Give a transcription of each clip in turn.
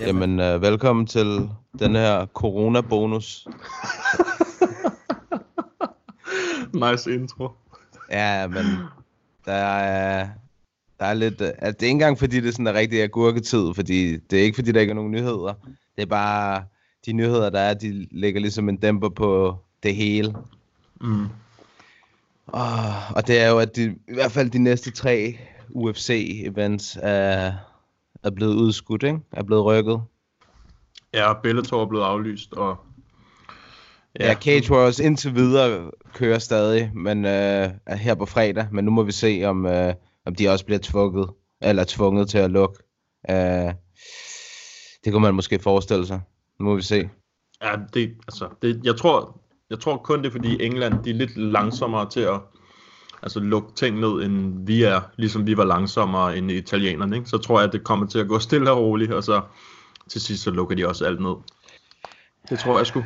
Jamen, øh, velkommen til den her corona-bonus. Nice intro. Ja, men der er, der er lidt... øh, Altså, det er ikke engang, fordi det sådan er rigtig agurketid, fordi det er ikke, fordi der ikke er nogen nyheder. Det er bare, de nyheder, der er, de lægger ligesom en dæmper på det hele. Mm. Og, og det er jo, at de, i hvert fald de næste tre UFC-events er, er blevet udskudt, ikke? Er blevet rykket. Ja, Bellator er blevet aflyst, og... Ja, Cage Wars indtil videre kører stadig, men øh, er her på fredag. Men nu må vi se, om, øh, om de også bliver tvunget, eller tvunget til at lukke. Øh, det kunne man måske forestille sig. Nu må vi se. Ja, det, altså, det, jeg, tror, jeg tror kun det er, fordi England de er lidt langsommere til at altså, lukke ting ned, end vi er. Ligesom vi var langsommere end italienerne. Ikke? Så tror jeg, at det kommer til at gå stille og roligt, og så til sidst så lukker de også alt ned. Det tror jeg sgu.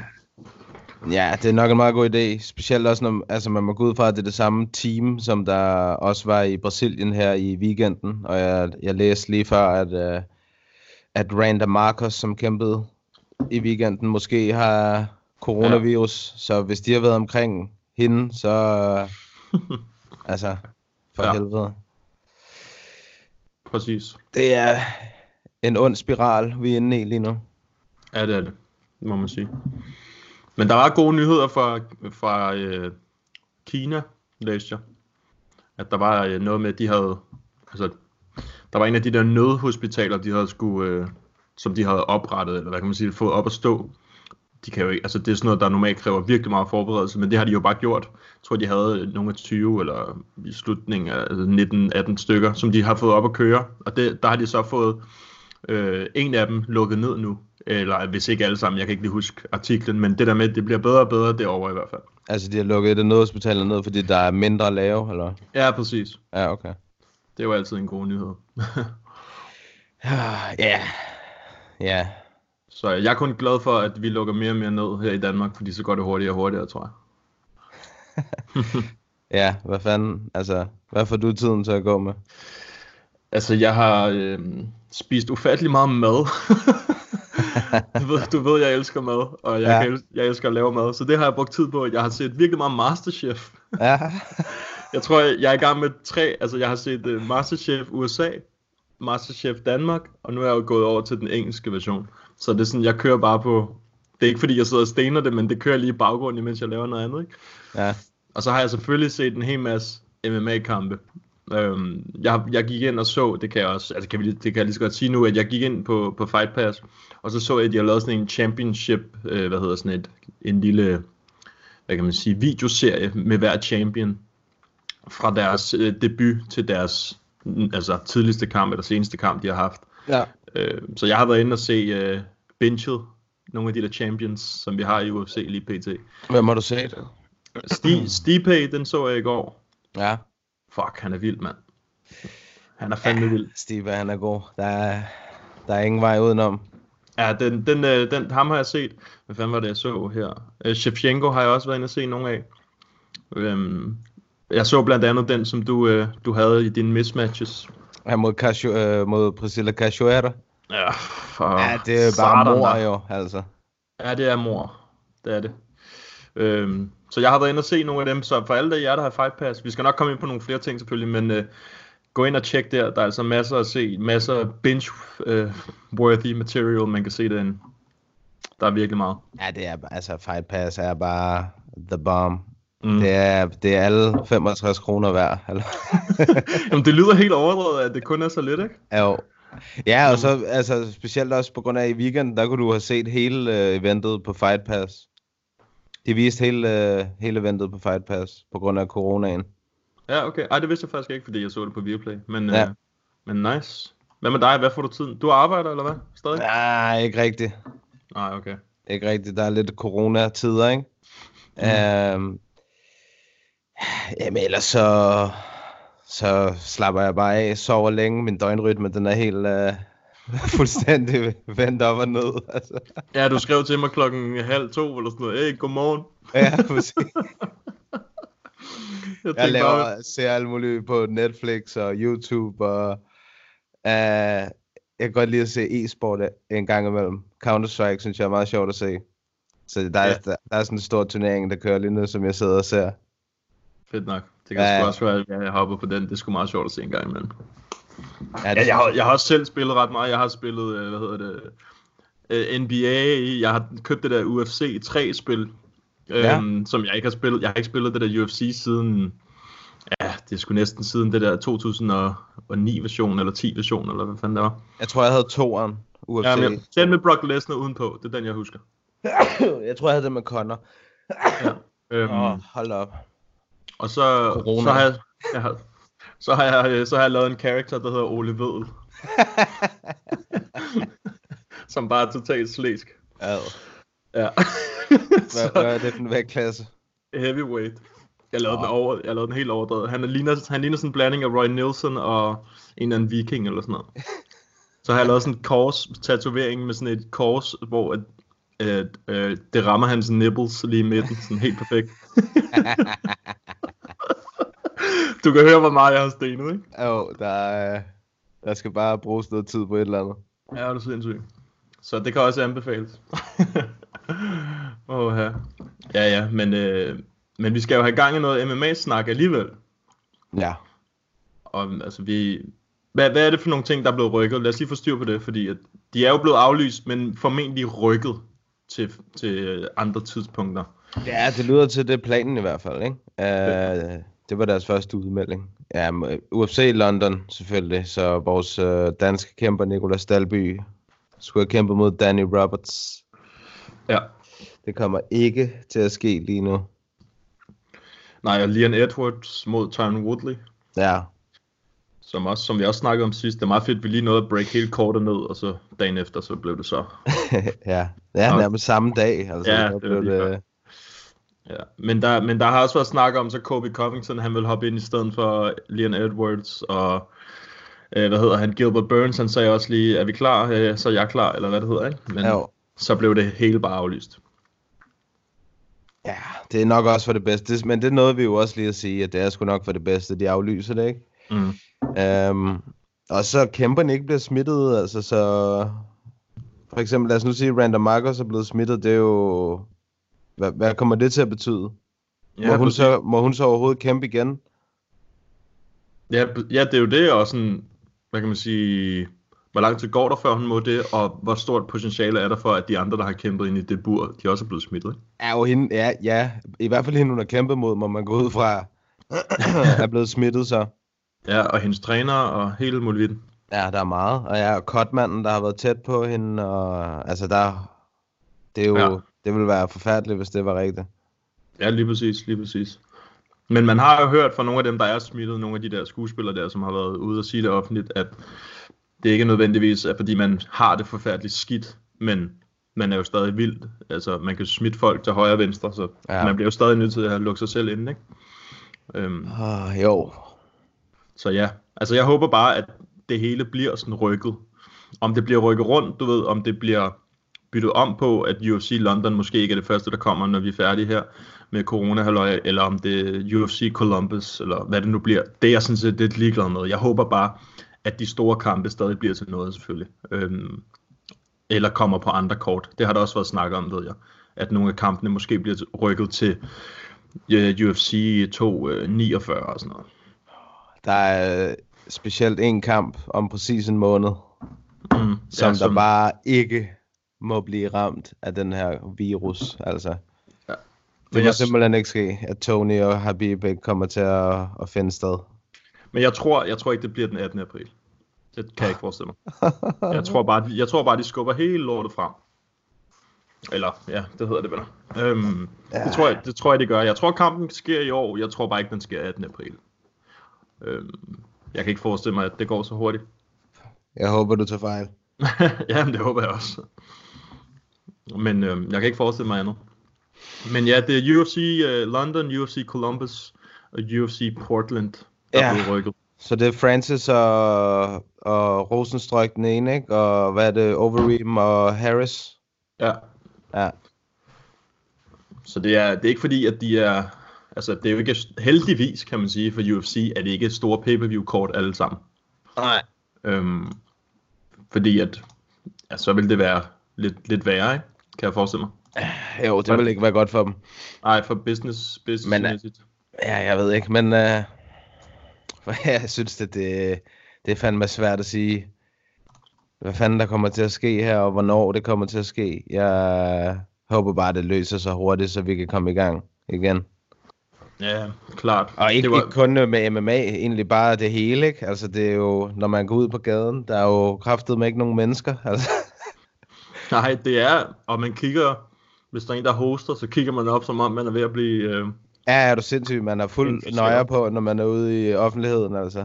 Ja, det er nok en meget god idé. Specielt også, når altså, man må gå ud fra, at det er det samme team, som der også var i Brasilien her i weekenden. Og jeg, jeg læste lige før, at, øh, at Randa Marcos, som kæmpede i weekenden, måske har coronavirus. Ja. Så hvis de har været omkring hende, så... altså, for Ja. helvede. Præcis. Det er en ond spiral, vi er inde i lige nu. Ja, det er det, må man sige. Men der var gode nyheder fra, fra øh, Kina, læste jeg. At der var øh, noget med, at de havde... Altså, der var en af de der nødhospitaler, de havde skulle, øh, som de havde oprettet, eller hvad kan man sige, fået op at stå. De kan jo ikke, altså det er sådan noget, der normalt kræver virkelig meget forberedelse, men det har de jo bare gjort. Tror, de havde nogle af 20 eller i slutningen af altså 19-18 stykker, som de har fået op at køre. Og det, der har de så fået øh, en af dem lukket ned nu. Eller hvis ikke alle sammen, jeg kan ikke lige huske artiklen, men det der med, det bliver bedre og bedre derovre i hvert fald. Altså, de har lukket det nødhospitalet ned, fordi der er mindre at lave, eller? Ja, præcis. Ja, okay. Det jo altid en god nyhed. Ja. Ja. Så jeg er kun glad for, at vi lukker mere og mere ned her i Danmark, fordi så går det hurtigere og hurtigere, tror jeg. Ja, hvad fanden, altså, hvad får du tiden til at gå med? Altså, jeg har øh, spist ufattelig meget mad. du, ved, du ved, jeg elsker mad, og jeg, Ja. kan, jeg elsker at lave mad. Så det har jeg brugt tid på. Jeg har set virkelig meget Masterchef. Ja, Jeg tror, jeg, jeg er i gang med tre. Altså, jeg har set uh, Masterchef USA, Masterchef Danmark, og nu er jeg jo gået over til den engelske version. Så det er sådan, jeg kører bare på... Det er ikke fordi, jeg sidder og stener det, men det kører lige i baggrunden, imens jeg laver noget andet, ikke? ja, Og så har jeg selvfølgelig set en hel masse MMA-kampe. Øhm, jeg, jeg gik ind og så, det kan jeg også, altså kan vi, det kan jeg lige så godt sige nu, at jeg gik ind på, på Fight Pass, og så så jeg, at de har lavet sådan en championship, øh, hvad hedder sådan et, en lille, hvad kan man sige, videoserie med hver champion, fra deres øh, debut til deres altså tidligste kamp, eller seneste kamp, de har haft. ja. Øh, så jeg har været inde og se øh, benchet, nogle af de der champions, som vi har i UFC lige pt. Hvem har du set? Sti, Stipe, den så jeg i går. Ja, Fuck, han er vild, mand. Han er fandme vild. Steve, han er god. Der er, der er ingen vej udenom. Ja, den, den, øh, den, ham har jeg set. Hvad fanden var det, jeg så her? Øh, Shevchenko har jeg også været inde og se nogle af. Øhm, jeg så blandt andet den, som du, øh, du havde i dine mismatches. Han mod, Casio, øh, mod Priscilla Cachoeira. Ja, for Ja, det er bare satan mor jo, altså. Ja, det er mor. Det er det. Øhm, så jeg har været inde og se nogle af dem, så for alle der jer, der har Fight Pass, vi skal nok komme ind på nogle flere ting selvfølgelig, men øh, gå ind og tjek der, der er altså masser at se, masser af binge-worthy material, man kan se derinde. Der er virkelig meget. Ja, det er, altså, Fight Pass er bare the bomb. Mm. Det, er, det er alle 65 kroner værd, eller? Jamen, det lyder helt overdrevet, at det kun er så lidt, ikke? jo. Ja, og så altså, specielt også på grund af i weekenden, der kunne du have set hele øh, eventet på Fight Pass. De viste hele, øh, hele eventet på Fight Pass på grund af coronaen. Ja, okay. Ej, det vidste jeg faktisk ikke, fordi jeg så det på Viaplay. Men, Ja. øh, men nice. Hvad med dig? Hvad får du tiden? Du arbejder, eller hvad? Stadig? Nej, ikke rigtigt. Nej, okay. Ikke rigtigt. Der er lidt corona-tider, ikke? Mm. Øhm, jamen ellers så, så slapper jeg bare af, sover længe. Min døgnrytme, den er helt øh, fuldstændig vendt op og ned. Altså. Ja, du skrev til mig klokken halv to, eller sådan noget. Hey, godmorgen. Ja, præcis. Jeg, Jeg laver, bare, ser alt muligt på Netflix og YouTube, og uh, jeg kan godt lide at se e-sport en gang imellem. Counter-Strike synes jeg er meget sjovt at se. Så der er, Ja. der, der er sådan en stor turnering, der kører lige nu, som jeg sidder og ser. Fedt nok. Det kan Ja. sgu også være, at jeg hopper på den. Det er sgu meget sjovt at se en gang imellem. Ja, Ja, jeg, har, jeg har også selv spillet ret meget. Jeg har spillet, øh, hvad hedder det, øh, NBA. Jeg har købt det der UFC 3-spil, Ja. øhm, som jeg ikke har spillet. Jeg har ikke spillet det der UFC siden, ja, det er sgu næsten siden det der 2009-version, eller 10-version, eller hvad fanden det var. Jeg tror, jeg havde toeren. UFC. Ja, men jeg, den med Brock Lesnar udenpå, det er den, jeg husker. jeg tror, jeg havde det med Connor. Øhm, Åh, oh, hold op. Og så, Corona. så har jeg, jeg har, så har jeg, øh, så har jeg lavet en karakter, der hedder Ole Vedel. som bare er totalt slæsk. Ja. Ja. Hvad, hvad er det for en vægtklasse? heavyweight. Jeg lavede, den over, jeg lavede den helt overdrevet. Han, er, ligner, han ligner sådan en blanding af Roy Nielsen og en eller anden viking eller sådan noget. Så har jeg lavet sådan en kors tatovering med sådan et kors, hvor at, at, øh, det rammer hans nipples lige i midten, sådan helt perfekt. Du kan høre, hvor meget jeg har stenet, ikke? Jo, der, er, der skal bare bruges noget tid på et eller andet. Ja, det er sindssygt. Så det kan også anbefales. Åh, ja. Ja, ja, men, øh, men vi skal jo have gang i noget MMA-snak alligevel. Ja. Og altså, vi... Hvad, hvad er det for nogle ting, der er blevet rykket? Lad os lige få styr på det, fordi at de er jo blevet aflyst, men formentlig rykket til, til øh, andre tidspunkter. Ja, det lyder til, det planen i hvert fald, ikke? Uh, det var deres første udmelding. Ja, m- UFC London selvfølgelig, så vores uh, danske kæmper Nicolas Dalby skulle have kæmpet mod Danny Roberts. Ja. Det kommer ikke til at ske lige nu. Nej, og Leon Edwards mod Tyron Woodley, Ja, som, også, som vi også snakkede om sidst. Det er meget fedt, at vi lige nåede at break hele kortet ned, og så dagen efter, så blev det så ja. Ja, nærmest samme dag. Altså, Ja, det blev før. Ja, men der, men der har også været snak om, så Kobe Covington, han vil hoppe ind i stedet for Leon Edwards, og øh, hvad hedder han, Gilbert Burns, han sagde også lige, er vi klar, øh, så er jeg klar, eller hvad det hedder, ikke? Men Jo. så blev det hele bare aflyst. Ja, det er nok også for det bedste. Men det er noget, vi jo også lige at sige, at det er sgu nok for det bedste. De aflyser det, ikke? Mm. Um, og så kæmperne ikke bliver smittet, altså så... For eksempel, lad os nu sige, at Random Marcos er blevet smittet, det er jo... Hvad, hvad kommer det til at betyde? Ja, må, hun præcis. så, må hun så overhovedet kæmpe igen? ja, ja, det er jo det, og sådan, hvad kan man sige, hvor lang tid går der, før hun må det, og hvor stort potentiale er der for, at de andre, der har kæmpet ind i det bur, de også er blevet smittet, ikke? Er jo hende, ja, ja, i hvert fald hende, hun har kæmpet mod, må man gå ud fra, er blevet smittet så. Ja, og hendes træner og hele muligheden. Ja, der er meget. Og ja, og Kotmanden, der har været tæt på hende, og altså der... Det er jo... Ja. Det ville være forfærdeligt, hvis det var rigtigt. Ja, lige præcis, lige præcis. Men man har jo hørt fra nogle af dem, der er smittet, nogle af de der skuespillere der, som har været ude og sige det offentligt, at det ikke nødvendigvis er, fordi man har det forfærdeligt skidt, men man er jo stadig vildt. Altså, man kan smitte folk til højre og venstre, så ja. Man bliver jo stadig nødt til at lukke sig selv inde, ikke? Øhm, Oh, jo. så ja, altså jeg håber bare, at det hele bliver sådan rykket. Om det bliver rykket rundt, du ved, om det bliver byttet om på, at UFC London måske ikke er det første, der kommer, når vi er færdige her med corona eller om det er UFC Columbus, eller hvad det nu bliver. Det er jeg sådan set lidt ligeglad med. Jeg håber bare, at de store kampe stadig bliver til noget, selvfølgelig. Øhm, eller kommer på andre kort. Det har der også været snakket om, ved jeg. At nogle af kampene måske bliver rykket til øh, UFC 249 og sådan noget. Der er øh, specielt en kamp om præcis en måned, Mm, som, ja, ja, der bare ikke må blive ramt af den her virus. Altså, Ja. det Men må jeg- simpelthen ikke ske, at Tony og Habib ikke kommer til at, at finde sted. Men jeg tror, jeg tror ikke, det bliver den 18. april. Det kan jeg ikke forestille mig. Jeg tror bare, de, jeg tror bare, de skubber hele lortet frem. Eller, ja, det hedder det vel. Øhm, ja. det, tror jeg, det tror jeg, de gør. Jeg tror, kampen sker i år. Jeg tror bare ikke, den sker 18. april. Øhm, jeg kan ikke forestille mig, at det går så hurtigt. Jeg håber, du tager fejl. Jamen, det håber jeg også. Men øh, jeg kan ikke forestille mig andet. Men ja, det er UFC uh, London, UFC Columbus og UFC Portland, der Ja. ja. blev rykket. Så det er Francis og, og Rosenstrøk den ene, ikke? Og hvad er det? Overeem og Harris? Ja. Ja. Så det er, det er ikke fordi, at de er... Altså, det er jo ikke heldigvis, kan man sige, for UFC, at det ikke er store pay-per-view-kort alle sammen. Nej. Øhm, fordi at, ja, så vil det være lidt, lidt værre, ikke? Kan jeg forestille mig. Jo, det vil ikke være godt for dem. Nej, for business, business Men, øh, Ja, jeg ved ikke, men øh, jeg synes, at det, det er fandme svært at sige, hvad fanden der kommer til at ske her, og hvornår det kommer til at ske. Jeg håber bare, det løser sig hurtigt, så vi kan komme i gang igen. Ja, klart. Og ikke, det var... ikke kun med MMA, egentlig bare det hele, ikke? Altså, det er jo, når man går ud på gaden, der er jo kraftet med ikke nogen mennesker, altså. Nej, det er, og man kigger, hvis der er en, der hoster, så kigger man op, som om man er ved at blive... Øh, Ja, er du sindssyg, man er fuld nøjer på, når man er ude i offentligheden, altså.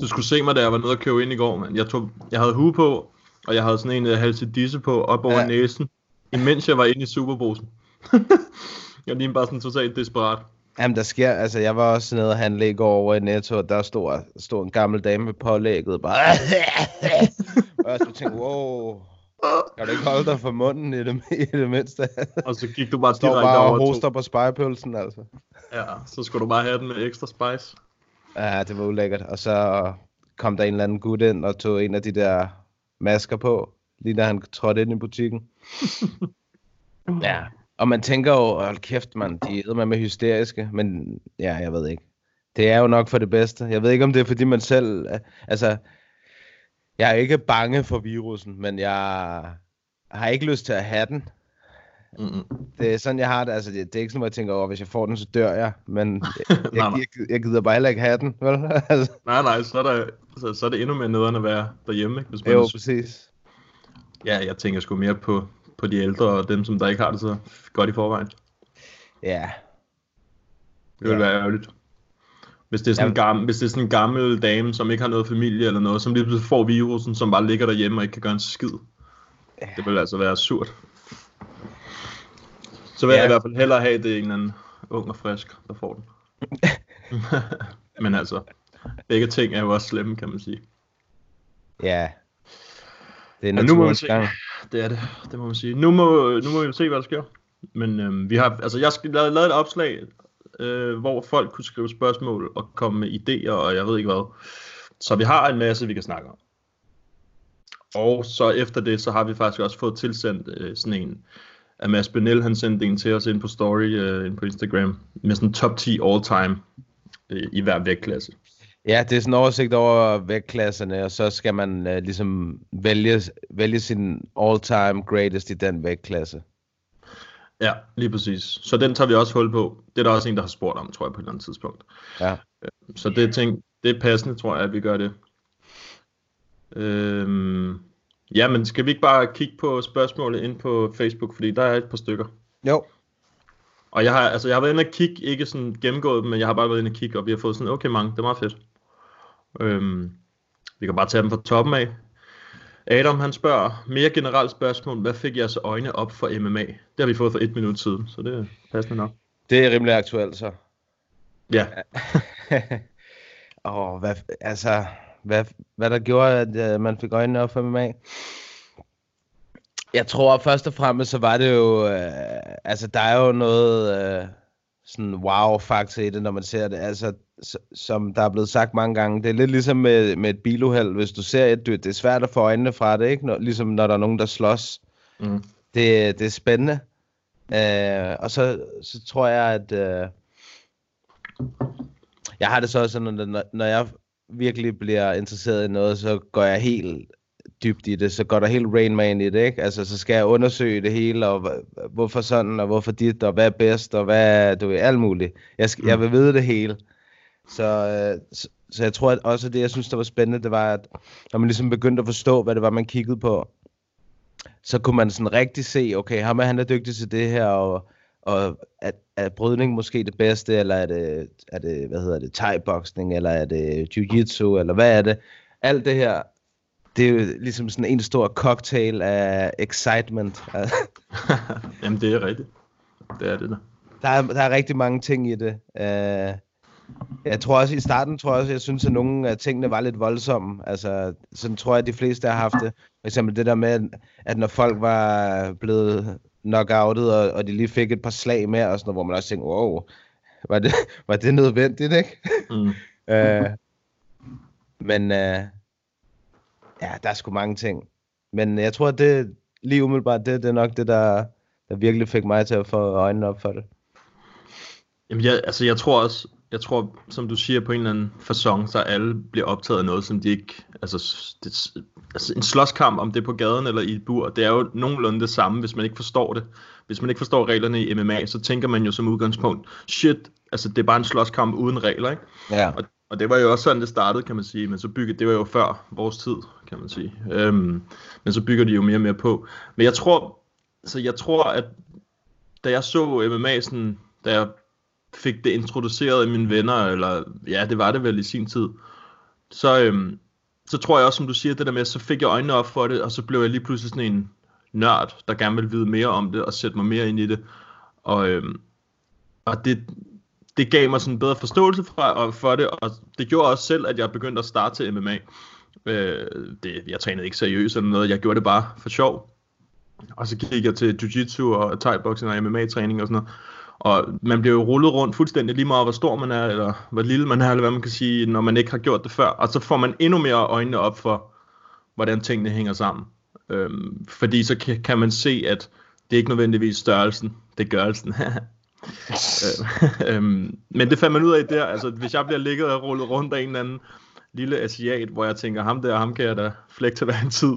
du skulle se mig, da jeg var nede og købe ind i går, men jeg, tog, jeg havde hue på, og jeg havde sådan en uh, halsedisse på, op over Ja. ja. næsen, imens jeg var inde i superbrusen. jeg lignede bare sådan totalt desperat. Jamen, der sker, altså, jeg var også nede og handle i går over i Netto, og der stod, stod en gammel dame med pålægget, bare... og jeg skulle tænke, wow, kan du ikke holde dig for munden i det, i det mindste? Og så gik du bare direkte bare og over hoster på spejepølsen, altså. Ja, så skulle du bare have den med ekstra spice. Ja, det var ulækkert. Og så kom der en eller anden gut ind og tog en af de der masker på, lige da han trådte ind i butikken. ja, og man tænker jo, hold kæft mand, de er med hysteriske, men ja, jeg ved ikke. Det er jo nok for det bedste. Jeg ved ikke, om det er fordi man selv, altså, jeg er ikke bange for virusen, men jeg har ikke lyst til at have den. Mm-mm. Det er sådan, jeg har det. Altså, det, det er ikke sådan, at jeg tænker over, hvis jeg får den, så dør jeg. Men jeg, Nej, nej. jeg, jeg gider bare heller ikke have den, vel? altså, Nej, nej, så er, der, så, er det endnu mere nederen at være derhjemme, ikke? Hvis man jo, præcis. Ja, jeg tænker sgu mere på, på de ældre og dem, som der ikke har det så godt i forvejen. Ja. Det vil Ja. være ærgerligt. Hvis det, er sådan en gammel, hvis det er sådan en gammel dame, som ikke har noget familie eller noget, som lige pludselig får virusen, som bare ligger derhjemme og ikke kan gøre en skid. Det vil altså være surt. Så vil Ja. jeg i hvert fald hellere have, det en eller anden ung og frisk, der får den. Men altså, begge ting er jo også slemme, kan man sige. Ja. Det er nu må naturens se. gang. Det er det, det må man sige. Nu må, nu må vi se, hvad der sker. Men øhm, vi har, altså jeg lavet, lavet et opslag, øh, hvor folk kunne skrive spørgsmål og komme med idéer, og jeg ved ikke hvad. Så vi har en masse, vi kan snakke om. Og så efter det, så har vi faktisk også fået tilsendt øh, sådan en, at Mads Benel, han sendte en til os ind på story, øh, ind på Instagram, med sådan top 10 all time øh, i hver vægtklasse. Ja, det er sådan en oversigt over vægtklasserne, og så skal man øh, ligesom vælge, vælge sin all-time greatest i den vægtklasse. Ja, lige præcis. Så den tager vi også hul på. Det er der også en, der har spurgt om, tror jeg, på et eller andet tidspunkt. Ja. Så det ting, det er passende, tror jeg, at vi gør det. Øhm, ja, men skal vi ikke bare kigge på spørgsmålet ind på Facebook, fordi der er et par stykker. Jo. Og jeg har, altså, jeg har været inde og kigge, ikke sådan gennemgået dem, men jeg har bare været inde og kigge, og vi har fået sådan, okay mange, det er meget fedt. Øhm, vi kan bare tage dem fra toppen af. Adam, han spørger, mere generelt spørgsmål, hvad fik jeres øjne op for MMA? Det har vi fået for et minut siden, så det er passende nok. Det er rimelig aktuelt, så. Ja, Åh, hvad, altså, hvad, hvad der gjorde, at uh, man fik øjnene op for MMA? Jeg tror først og fremmest, så var det jo, uh, altså der er jo noget uh, sådan wow-faktor i det, når man ser det. Altså, som der er blevet sagt mange gange, det er lidt ligesom med, med et biluheld. Hvis du ser et dyr, det er svært at få øjnene fra det, ikke? Når, ligesom når der er nogen, der slås. Mm. Det, det er spændende. Uh, og så, så tror jeg, at... Uh, jeg har det så sådan, at når, når jeg virkelig bliver interesseret i noget, så går jeg helt dybt i det. Så går der helt Rain Man i det, ikke? Altså, så skal jeg undersøge det hele, og hvorfor sådan, og hvorfor dit, og hvad er bedst, og hvad er, du ved, alt muligt. Jeg, skal, jeg vil vide det hele. Så, øh, så, så jeg tror at også, det jeg synes, der var spændende, det var, at når man ligesom begyndte at forstå, hvad det var, man kiggede på, så kunne man sådan rigtig se, okay, ham er han er dygtig til det her, og, og er, er brydning måske det bedste, eller er det, er det hvad hedder det, thai-boxing, eller er det jiu-jitsu, eller hvad er det? Alt det her det er jo ligesom sådan en stor cocktail af excitement. Jamen, det er rigtigt. Det er det der. Der er, der er rigtig mange ting i det. Uh, jeg tror også, i starten tror jeg også, jeg synes, at nogle af tingene var lidt voldsomme. Altså, sådan tror jeg, at de fleste har haft det. For eksempel det der med, at når folk var blevet knockoutet, og, og de lige fik et par slag med, og sådan noget, hvor man også tænkte, wow, var det, var det nødvendigt, ikke? Mm. uh, men uh, ja, der er sgu mange ting. Men jeg tror, at det lige umiddelbart, det, det er nok det, der, der virkelig fik mig til at få øjnene op for det. Jamen, jeg, altså, jeg tror også, jeg tror, som du siger, på en eller anden fasong, så alle bliver optaget af noget, som de ikke... Altså, det, altså en slåskamp, om det er på gaden eller i et bur, det er jo nogenlunde det samme, hvis man ikke forstår det. Hvis man ikke forstår reglerne i MMA, så tænker man jo som udgangspunkt, shit, altså det er bare en slåskamp uden regler, ikke? Ja. Og, og det var jo også sådan, det startede, kan man sige, men så byggede, det var jo før vores tid, kan man sige. Øhm, men så bygger de jo mere og mere på. Men jeg tror, så jeg tror, at da jeg så MMA sådan, da jeg fik det introduceret af mine venner, eller ja, det var det vel i sin tid, så, øhm, så tror jeg også, som du siger, det der med, så fik jeg øjnene op for det, og så blev jeg lige pludselig sådan en nørd, der gerne ville vide mere om det, og sætte mig mere ind i det. Og, øhm, og det, det gav mig sådan en bedre forståelse for, og for det, og det gjorde også selv, at jeg begyndte at starte til MMA. Øh, det, jeg trænede ikke seriøst eller noget, jeg gjorde det bare for sjov. Og så gik jeg til jiu-jitsu og thai-boxing og MMA-træning og sådan noget. Og man bliver jo rullet rundt fuldstændig lige meget, hvor stor man er, eller hvor lille man er, eller hvad man kan sige, når man ikke har gjort det før. Og så får man endnu mere øjnene op for, hvordan tingene hænger sammen. Øhm, fordi så kan, kan man se, at det er ikke nødvendigvis størrelsen, det er gørelsen. Øh, øhm, men det fandt man ud af der, altså hvis jeg bliver ligget og rullet rundt af en eller anden lille asiat, hvor jeg tænker, ham der, ham kan jeg da flække til hver en tid,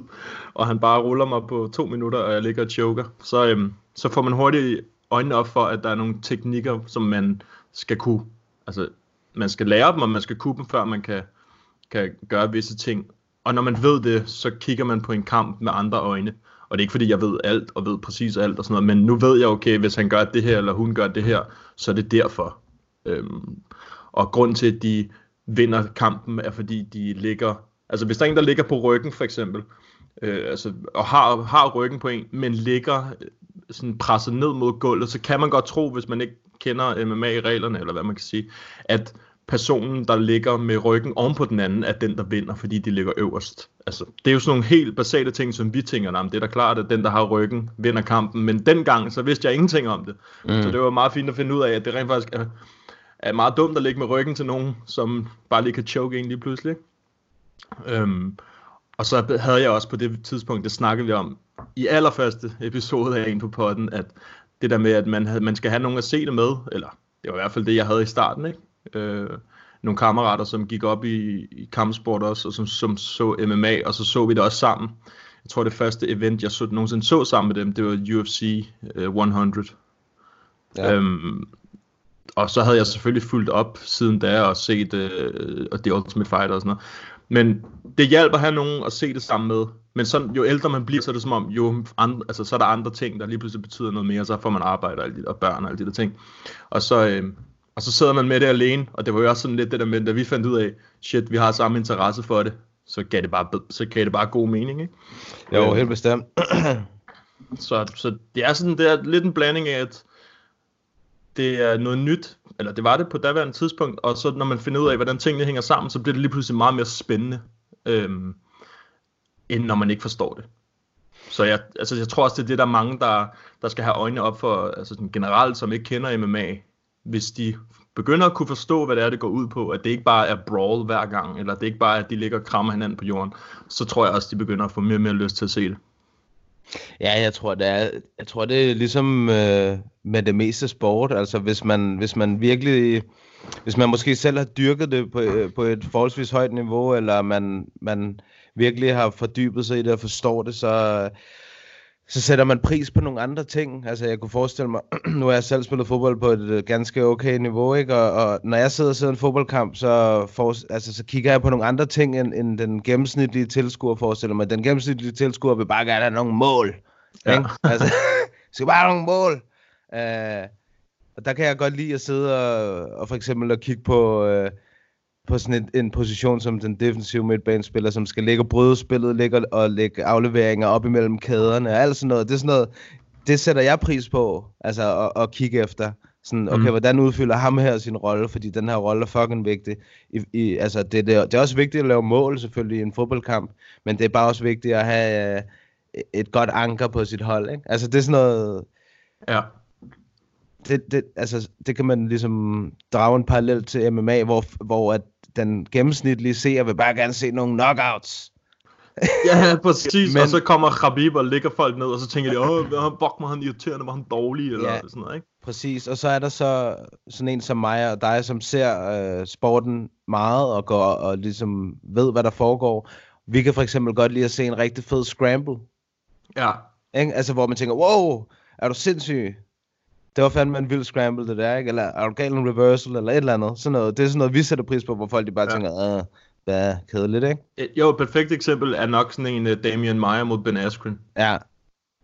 og han bare ruller mig på to minutter, og jeg ligger og choker, så, øhm, så får man hurtigt øjnene op for, at der er nogle teknikker, som man skal kunne, altså man skal lære dem, og man skal kunne dem, før man kan, kan gøre visse ting. Og når man ved det, så kigger man på en kamp med andre øjne. Og det er ikke fordi, jeg ved alt og ved præcis alt og sådan noget, men nu ved jeg, okay, hvis han gør det her, eller hun gør det her, så er det derfor. Øhm, og grund til, at de vinder kampen, er fordi de ligger, altså hvis der er en, der ligger på ryggen for eksempel, øh, altså, og har, har ryggen på en, men ligger øh, sådan presset ned mod gulvet, så kan man godt tro, hvis man ikke kender MMA-reglerne, eller hvad man kan sige, at personen, der ligger med ryggen oven på den anden, er den, der vinder, fordi de ligger øverst. Altså, det er jo sådan nogle helt basale ting, som vi tænker, nah, det er da klart, at den, der har ryggen, vinder kampen. Men dengang, så vidste jeg ingenting om det. Mm. Så det var meget fint at finde ud af, at det rent faktisk er, er meget dumt at ligge med ryggen til nogen, som bare lige kan choke en lige pludselig. Øhm, og så havde jeg også på det tidspunkt, det snakkede vi om i allerførste episode af En på potten, at det der med, at man, havde, man skal have nogen at se det med, eller det var i hvert fald det, jeg havde i starten, ikke? Øh, nogle kammerater, som gik op i, i kampsport også, og som, som så MMA, og så så vi det også sammen. Jeg tror, det første event, jeg så, nogensinde så sammen med dem, det var UFC uh, 100. Ja. Øhm, og så havde jeg selvfølgelig fulgt op siden da, og set og The Ultimate Fighter og sådan noget. Men det hjælper at have nogen at se det sammen med. Men så, jo ældre man bliver, så er det som om, jo andre, altså, så er der andre ting, der lige pludselig betyder noget mere, så får man arbejde og, de, og børn og alle de der ting. Og så, øh, og så sidder man med det alene, og det var jo også sådan lidt det der med, da vi fandt ud af, shit, vi har samme interesse for det, så gav det bare, så gav det bare god mening, ikke? Jo, helt bestemt. så, så det er sådan, det er lidt en blanding af, at det er noget nyt, eller det var det på daværende tidspunkt, og så når man finder ud af, hvordan tingene hænger sammen, så bliver det lige pludselig meget mere spændende, øhm, end når man ikke forstår det. Så jeg, altså, jeg tror også, det er det, der er mange, der, der skal have øjnene op for, altså sådan generelt, som ikke kender MMA, hvis de begynder at kunne forstå, hvad det er, det går ud på, at det ikke bare er brawl hver gang, eller det ikke bare er, at de ligger og krammer hinanden på jorden, så tror jeg også, de begynder at få mere og mere lyst til at se det. Ja, jeg tror, det er, jeg tror, det er ligesom øh, med det meste sport. Altså, hvis man, hvis man virkelig... Hvis man måske selv har dyrket det på, øh, på et forholdsvis højt niveau, eller man, man virkelig har fordybet sig i det og forstår det, så, så sætter man pris på nogle andre ting. Altså, jeg kunne forestille mig, nu har jeg selv spillet fodbold på et øh, ganske okay niveau, ikke? Og, og når jeg sidder og ser en fodboldkamp, så, for, altså, så kigger jeg på nogle andre ting, end, end den gennemsnitlige tilskuer forestiller mig. Den gennemsnitlige tilskuer vil bare gerne have nogle mål. Ja. Ikke? Altså, skal bare have nogle mål. Uh, og der kan jeg godt lide at sidde og, og for eksempel at kigge på... Uh, på sådan en, en position som den defensive midtbanespiller, som skal ligge og bryde spillet, ligge og, lægge afleveringer op imellem kæderne og alt sådan noget. Det er sådan noget, det sætter jeg pris på, altså at, at kigge efter. Sådan, okay, mm. hvordan udfylder ham her sin rolle, fordi den her rolle er fucking vigtig. I, i, altså, det, det, det er også vigtigt at lave mål selvfølgelig i en fodboldkamp, men det er bare også vigtigt at have uh, et godt anker på sit hold, ikke? Altså, det er sådan noget... Ja. Det, det, altså, det kan man ligesom drage en parallel til MMA, hvor, hvor at den gennemsnitlige seer vil bare gerne se nogle knockouts. Ja, præcis. Men... Og så kommer Khabib og ligger folk ned, og så tænker de, åh, fuck, var han irriterende, var han dårlig, eller ja, sådan noget, ikke? Præcis, og så er der så sådan en som mig og dig, som ser øh, sporten meget, og går og ligesom ved, hvad der foregår. Vi kan for eksempel godt lide at se en rigtig fed scramble. Ja. Ikke? Altså, hvor man tænker, wow, er du sindssyg? Det var fandme en vild scramble, det der, ikke? Eller er du galt en reversal, eller et eller andet. Sådan noget. Det er sådan noget, vi sætter pris på, hvor folk de bare ja. tænker, det er kedeligt, ikke? Jo, et perfekt eksempel er nok sådan en uh, Damian Meyer mod Ben Askren. Ja.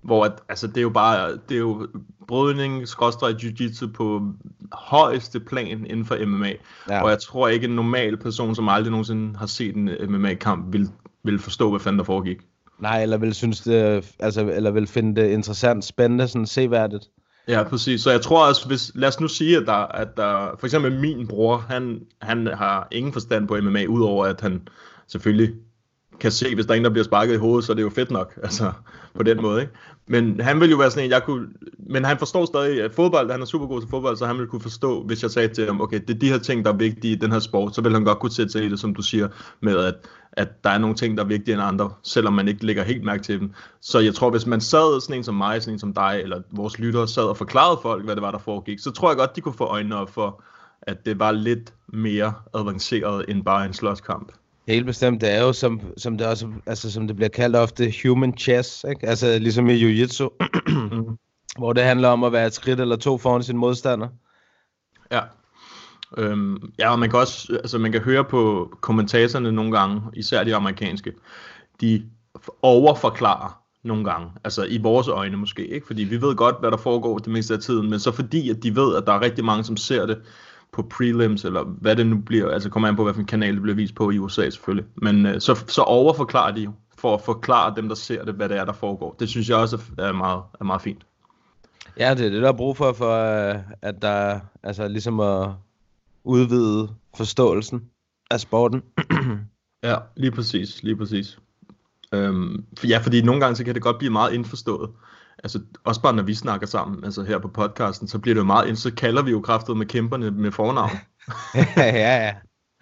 Hvor at, altså, det er jo bare, det er jo brydning, skråstrej jiu-jitsu på højeste plan inden for MMA. Ja. Og jeg tror ikke, en normal person, som aldrig nogensinde har set en MMA-kamp, vil, vil forstå, hvad fanden der foregik. Nej, eller vil synes det, altså, eller vil finde det interessant, spændende, sådan seværdigt. Ja, præcis. Så jeg tror også, hvis, lad os nu sige, at der, at der for eksempel min bror, han, han har ingen forstand på MMA, udover at han selvfølgelig kan se, hvis der er en, der bliver sparket i hovedet, så er det jo fedt nok, altså på den måde, ikke? Men han vil jo være sådan en, jeg kunne, men han forstår stadig at fodbold, han er super god til fodbold, så han vil kunne forstå, hvis jeg sagde til ham, okay, det er de her ting, der er vigtige i den her sport, så vil han godt kunne sætte sig i det, som du siger, med at, at der er nogle ting, der er vigtigere end andre, selvom man ikke lægger helt mærke til dem. Så jeg tror, hvis man sad sådan en som mig, sådan en som dig, eller vores lyttere sad og forklarede folk, hvad det var, der foregik, så tror jeg godt, de kunne få øjnene op for, at det var lidt mere avanceret end bare en slåskamp. Helt bestemt. Det er jo, som, som, det, også, altså, som det bliver kaldt ofte, human chess. Ikke? Altså ligesom i jiu-jitsu. mm. Hvor det handler om at være et skridt eller to foran sin modstander. Ja. Øhm, ja, og man kan også altså, man kan høre på kommentatorerne nogle gange, især de amerikanske, de overforklarer nogle gange, altså i vores øjne måske, ikke? fordi vi ved godt, hvad der foregår det meste af tiden, men så fordi, at de ved, at der er rigtig mange, som ser det, på prelims, eller hvad det nu bliver, altså kommer an på, hvilken kanal det bliver vist på i USA selvfølgelig. Men øh, så, så overforklarer de jo, for at forklare dem, der ser det, hvad det er, der foregår. Det synes jeg også er meget, er meget fint. Ja, det er det, der er brug for, for øh, at der, altså ligesom at udvide forståelsen af sporten. ja, lige præcis, lige præcis. Øhm, for, ja, fordi nogle gange så kan det godt blive meget indforstået altså også bare når vi snakker sammen, altså her på podcasten, så bliver det jo meget, så kalder vi jo kraftet med kæmperne med fornavn. ja, ja.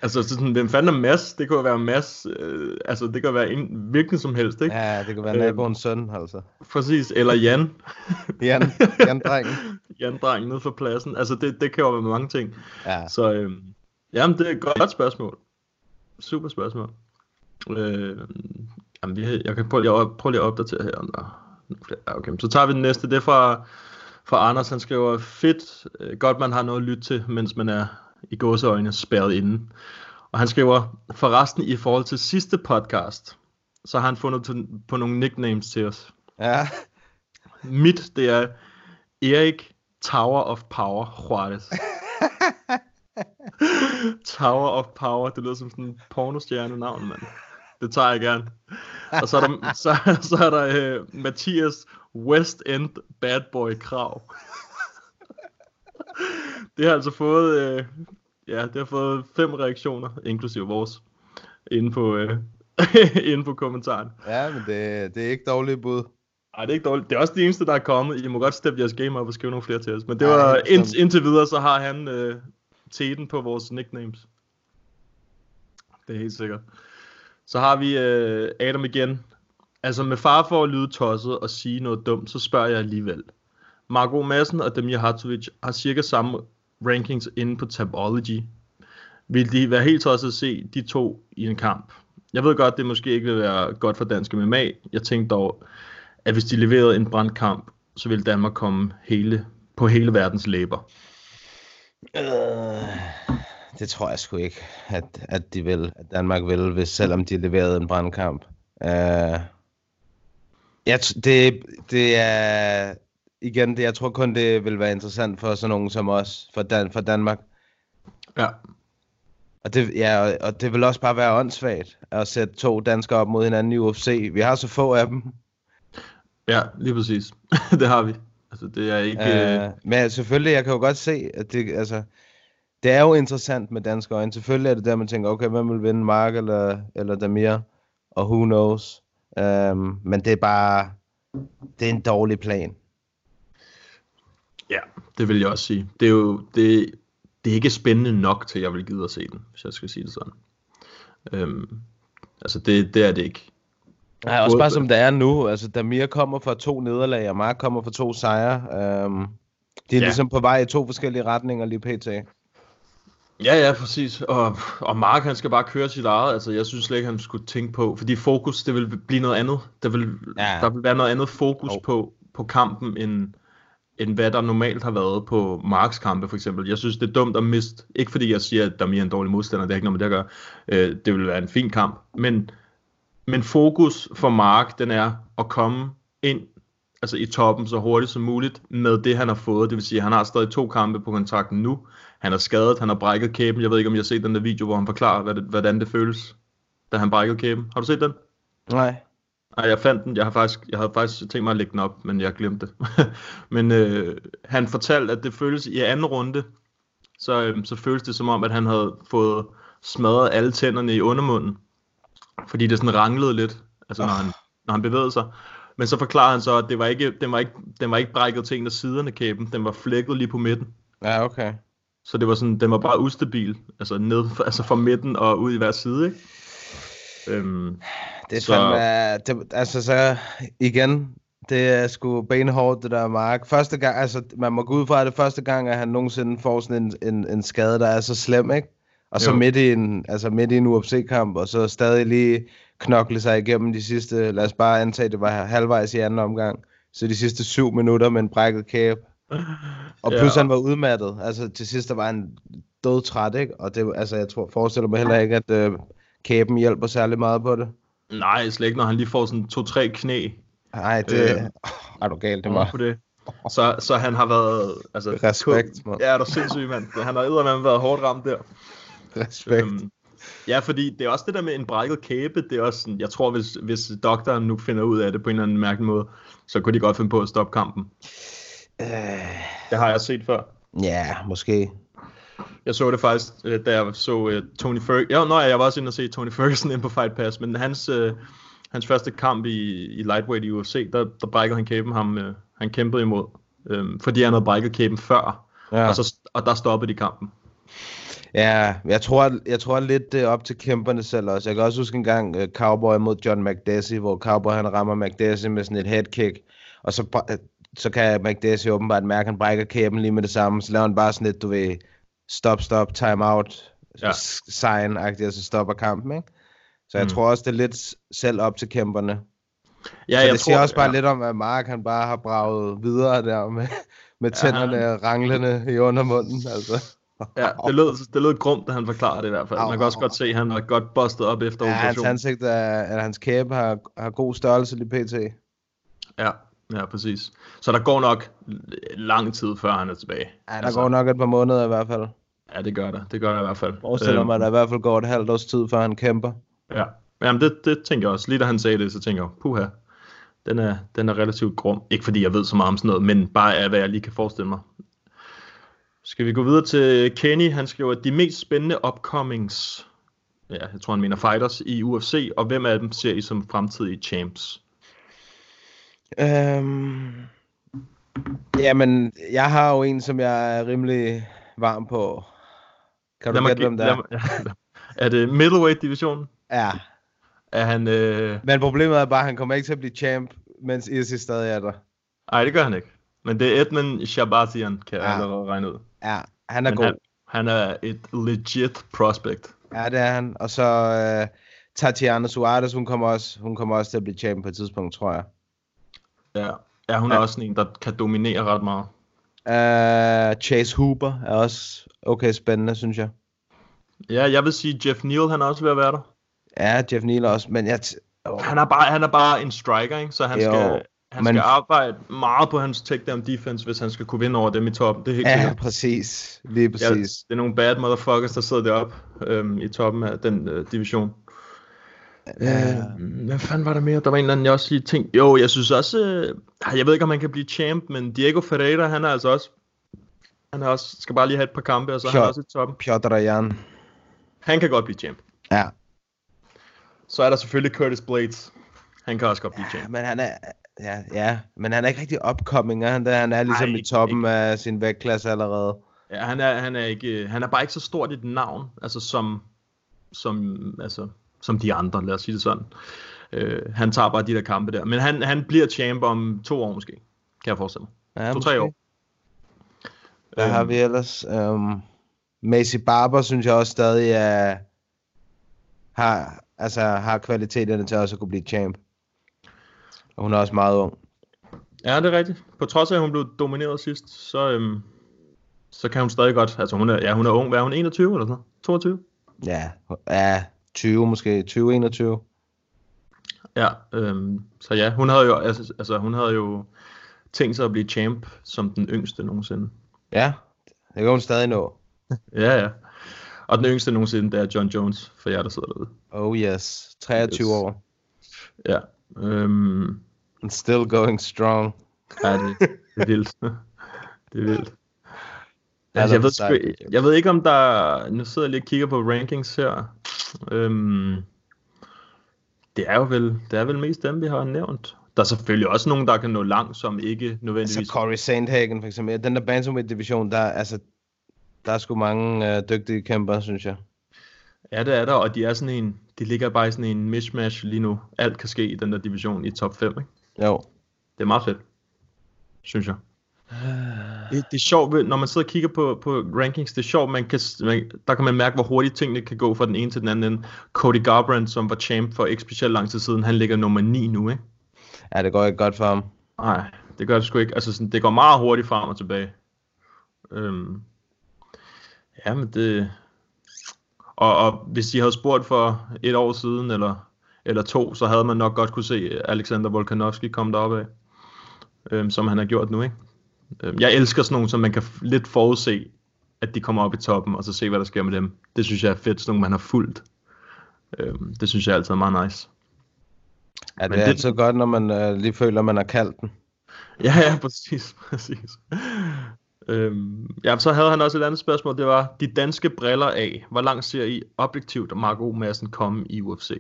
Altså, så sådan, hvem fanden er Mads? Det kunne være Mads, øh, altså det kan være en, hvilken som helst, ikke? Ja, det kunne være naboens øh, søn, altså. Præcis, eller Jan. Jan, Jan Drengen. Jan Drengen nede for pladsen. Altså, det, det kan jo være mange ting. Ja. Så, øh, jamen, det er et godt spørgsmål. Super spørgsmål. Øh, jamen, vi, jeg kan prøve, jeg prøve lige at opdatere her, der Okay, så tager vi den næste. Det er fra, fra Anders. Han skriver, fedt, øh, godt man har noget at lytte til, mens man er i gåseøjne spærret inde. Og han skriver, forresten i forhold til sidste podcast, så har han fundet på nogle nicknames til os. Ja. Mit, det er Erik Tower of Power Juarez. Tower of Power, det lyder som sådan en pornostjerne navn, mand det tager jeg gerne. Og så er der, så, så er der uh, Mathias West End Bad Boy Krav. det har altså fået, uh, ja, det har fået fem reaktioner, inklusive vores, inde på, uh, inde på kommentaren. Ja, men det, det er ikke dårligt bud. Nej, det er ikke dårligt. Det er også det eneste, der er kommet. I må godt steppe jeres game op og skrive nogle flere til os. Men det var ja, ind, indtil videre, så har han uh, teten på vores nicknames. Det er helt sikkert. Så har vi øh, Adam igen. Altså med far for at lyde tosset og sige noget dumt, så spørger jeg alligevel. Marco Madsen og Demir Hartovic har cirka samme rankings inde på Tabology. Vil de være helt tosset at se de to i en kamp? Jeg ved godt, det måske ikke vil være godt for dansk MMA. Jeg tænkte dog, at hvis de leverede en brandkamp, så ville Danmark komme hele, på hele verdens læber. Øh, det tror jeg sgu ikke, at, at, de vil, at Danmark vil, hvis, selvom de leverede en brandkamp. Uh, jeg, det, det er igen, det, jeg tror kun, det vil være interessant for sådan nogen som os, for, Dan, for Danmark. Ja. Og det, ja, og, og det vil også bare være åndssvagt at sætte to danskere op mod hinanden i UFC. Vi har så få af dem. Ja, lige præcis. det har vi. Altså, det er ikke... Øh, men selvfølgelig, jeg kan jo godt se, at det, altså, det er jo interessant med danske øjne. Selvfølgelig er det der, man tænker, okay, hvem vil vinde, Mark eller, eller Damir? Og who knows? Um, men det er bare, det er en dårlig plan. Ja, det vil jeg også sige. Det er jo, det, det er ikke spændende nok til, at jeg vil gide at se den, hvis jeg skal sige det sådan. Øhm, altså, det, det er det ikke. Nej, også bare som det er nu. Altså, Damir kommer fra to nederlag, og Mark kommer fra to sejre. Um, de er ja. ligesom på vej i to forskellige retninger lige pt. Ja, ja, præcis. Og, og Mark, han skal bare køre sit eget. Altså, jeg synes slet ikke, han skulle tænke på. Fordi fokus, det vil blive noget andet. Der vil, ja. der vil være noget andet fokus oh. på, på kampen, end, end hvad der normalt har været på Marks kampe, for eksempel. Jeg synes, det er dumt at miste. Ikke fordi jeg siger, at der er en dårlig modstander. Det er ikke noget med det at gøre. Øh, det vil være en fin kamp. Men, men fokus for Mark, den er at komme ind altså i toppen så hurtigt som muligt med det, han har fået. Det vil sige, at han har stadig to kampe på kontrakten nu. Han er skadet, han har brækket kæben. Jeg ved ikke, om jeg har set den der video, hvor han forklarer, hvad det, hvordan det føles, da han brækkede kæben. Har du set den? Nej. Nej, jeg fandt den. Jeg har faktisk, jeg havde faktisk tænkt mig at lægge den op, men jeg glemte det. men øh, han fortalte, at det føles i anden runde, så, øh, så føles det som om, at han havde fået smadret alle tænderne i undermunden. Fordi det sådan ranglede lidt, altså når, han, når han bevægede sig. Men så forklarer han så, at det var ikke, den, var ikke, den var ikke brækket til en af siderne kæben, den var flækket lige på midten. Ja, okay. Så det var sådan, den var bare ustabil, altså ned, altså fra midten og ud i hver side, ikke? Øhm, det er så... fandme, det, altså så igen, det er sgu benhårdt, det der Mark. Første gang, altså man må gå ud fra, at det første gang, at han nogensinde får sådan en, en, en skade, der er så slem, ikke? Og så midt i en, altså midt i en UFC-kamp, og så stadig lige knokle sig igennem de sidste, lad os bare antage, det var halvvejs i anden omgang, så de sidste syv minutter med en brækket kæbe. Og plus ja. han var udmattet. Altså til sidst der var han død træt, ikke? Og det, altså, jeg tror, forestiller mig heller ikke, at øh, kæben hjælper særlig meget på det. Nej, slet ikke, når han lige får sådan to-tre knæ. Nej, det øh, er du galt, det var. På det. Så, så han har været... Altså, Respekt, mand. Ja, er du sindssyg, mand. Han har eddermame været hårdt ramt der. Respekt. Øhm, ja, fordi det er også det der med en brækket kæbe, det er også sådan, jeg tror, hvis, hvis doktoren nu finder ud af det på en eller anden mærkelig måde, så kunne de godt finde på at stoppe kampen. Øh... Det har jeg set før. Ja, måske. Jeg så det faktisk, øh, da jeg så uh, Tony Ferguson. Ja, nå, jeg var også inde og se Tony Ferguson ind på Fight Pass, men hans, uh, hans første kamp i, i lightweight i UFC, der, der brækkede han kæben ham, uh, han kæmpede imod, um, fordi han havde brækket kæben før, ja. og, så, og der stoppede de kampen. Ja, jeg tror, jeg tror lidt det op til kæmperne selv også. Jeg kan også huske en gang uh, Cowboy mod John McDessie, hvor Cowboy han rammer McDessie med sådan et headkick, og så, så kan McDessie åbenbart mærke, at han brækker kæben lige med det samme, så laver han bare sådan et, du ved, stop, stop, time out, ja. sign og så stopper kampen, ikke? Så jeg mm. tror også, det er lidt selv op til kæmperne. Ja, så jeg det siger tror, også bare ja. lidt om, at Mark han bare har braget videre der med, med tænderne ja, ranglende i undermunden, altså. Ja, det lød, det lød grumt, da han forklarede det i hvert fald. Man kan også godt se, at han var godt bustet op efter ja, operationen. hans ansigt er, at hans kæbe har, har god størrelse lige pt. Ja, ja, præcis. Så der går nok lang tid, før han er tilbage. Ja, der altså, går nok et par måneder i hvert fald. Ja, det gør der. Det gør der i hvert fald. Forestiller øhm, mig, at der i hvert fald går et halvt års tid, før han kæmper. Ja, Jamen, det, det tænker jeg også. Lige da han sagde det, så tænker jeg, puha, den er, den er relativt grum. Ikke fordi jeg ved så meget om sådan noget, men bare af, hvad jeg lige kan forestille mig. Skal vi gå videre til Kenny? Han skriver, de mest spændende upcomings, ja, jeg tror han mener fighters i UFC, og hvem af dem ser I som fremtidige champs? Øhm, jamen, jeg har jo en, som jeg er rimelig varm på. Kan du gætte, hvem det er? er det middleweight divisionen? Ja. Er han... Øh... Men problemet er bare, at han kommer ikke til at blive champ, mens Izzy stadig er der. Nej, det gør han ikke. Men det er Edmund Shabatian, kan ja. jeg allerede regne ud. Ja, han er Men god. Han, han er et legit prospect. Ja, det er han. Og så uh, Tatiana Suarez, hun kommer, også, hun kommer også til at blive champ på et tidspunkt, tror jeg. Ja, ja hun ja. er også en, der kan dominere ret meget. Uh, Chase Hooper er også okay spændende, synes jeg. Ja, jeg vil sige, Jeff Neal, han er også ved at være der. Ja, Jeff Neal også, men jeg... Oh. Han, er bare, han er bare en striker, ikke? så han jo. skal Han Men- skal arbejde meget på hans takedown defense, hvis han skal kunne vinde over dem i toppen. Det er helt Ja, sikkert. præcis. Lige Ja, præcis. det er nogle bad motherfuckers, der sidder deroppe øhm, i toppen af den øh, division. Øh, hvad fanden var der mere? Der var en eller anden, jeg også lige tænkte. Jo, jeg synes også, øh, jeg ved ikke, om han kan blive champ, men Diego Ferreira, han er altså også, han er også, skal bare lige have et par kampe, og så er han Sure. også i toppen. Piotr Jan. Han kan godt blive champ. Ja. Så er der selvfølgelig Curtis Blades. Han kan også godt blive ja, champ. men han er... Ja, ja, men han er ikke rigtig upcoming, er han der? Han er ligesom Nej, i ikke- toppen af sin vægtklasse allerede. Ja, han er, han er ikke, han er bare ikke så stort i et navn, altså som, som, altså, som de andre, lad os sige det sådan. Øh, han tager bare de der kampe der. Men han, han bliver champ om to år måske, kan jeg forestille mig. Ja, To-tre år. Hvad har vi ellers? Um, Macy Barber synes jeg også stadig er, har, altså, har kvaliteterne til også at kunne blive champ. Og hun er også meget ung. Ja, det er rigtigt. På trods af, at hun blev domineret sidst, så, øhm, så kan hun stadig godt. Altså, hun er, ja, hun er ung. Hvad er hun? 21 eller sådan noget? 22? Ja, ja 20 måske. 20-21. Ja, øhm, så ja, hun havde jo, altså, altså, hun havde jo tænkt sig at blive champ som den yngste nogensinde. Ja, det kan hun stadig nå. Ja, ja. Og den yngste nogensinde, det er John Jones, for jer, der sidder derude. Oh yes. 23 Yes. år. Ja. Øhm, And still going strong. ja, det, det er vildt. det er vildt. Altså, jeg, ved sgu, jeg ved ikke, om der... Nu sidder jeg lige og kigger på rankings her. Øhm, det er jo vel, det er vel mest dem, vi har nævnt. Der er selvfølgelig også nogen, der kan nå langt, som ikke nødvendigvis... Altså Corey Sandhagen for eksempel. Den der bantamweight division, der, altså, der er sgu mange øh, dygtige kæmper, synes jeg. Ja, det er der, og de er sådan en... De ligger bare i sådan en mishmash lige nu. Alt kan ske i den der division i top 5, ikke? Jo. Det er meget fedt, synes jeg. Det, det er sjovt, når man sidder og kigger på, på rankings, det er sjovt, man kan, man, der kan man mærke, hvor hurtigt tingene kan gå fra den ene til den anden. Cody Garbrandt, som var champ for ikke specielt lang tid siden, han ligger nummer 9 nu, ikke? Ja, det går ikke godt for ham. Nej, det gør det sgu ikke. Altså, sådan, det går meget hurtigt frem og tilbage. Øhm, ja, men det... Og, og hvis de havde spurgt for et år siden, eller, eller to, så havde man nok godt kunne se Alexander Volkanovski komme derop af. Øhm, som han har gjort nu, ikke? Øhm, jeg elsker sådan nogle, som man kan lidt forudse, at de kommer op i toppen, og så se, hvad der sker med dem. Det synes jeg er fedt, sådan nogle, man har fulgt. Øhm, det synes jeg altid er meget nice. Ja, det Men er det- altid godt, når man øh, lige føler, man har kaldt den. Ja, ja, præcis, præcis. Øhm, ja, så havde han også et andet spørgsmål, det var, de danske briller af, hvor langt ser I objektivt Mark O. Madsen komme i UFC?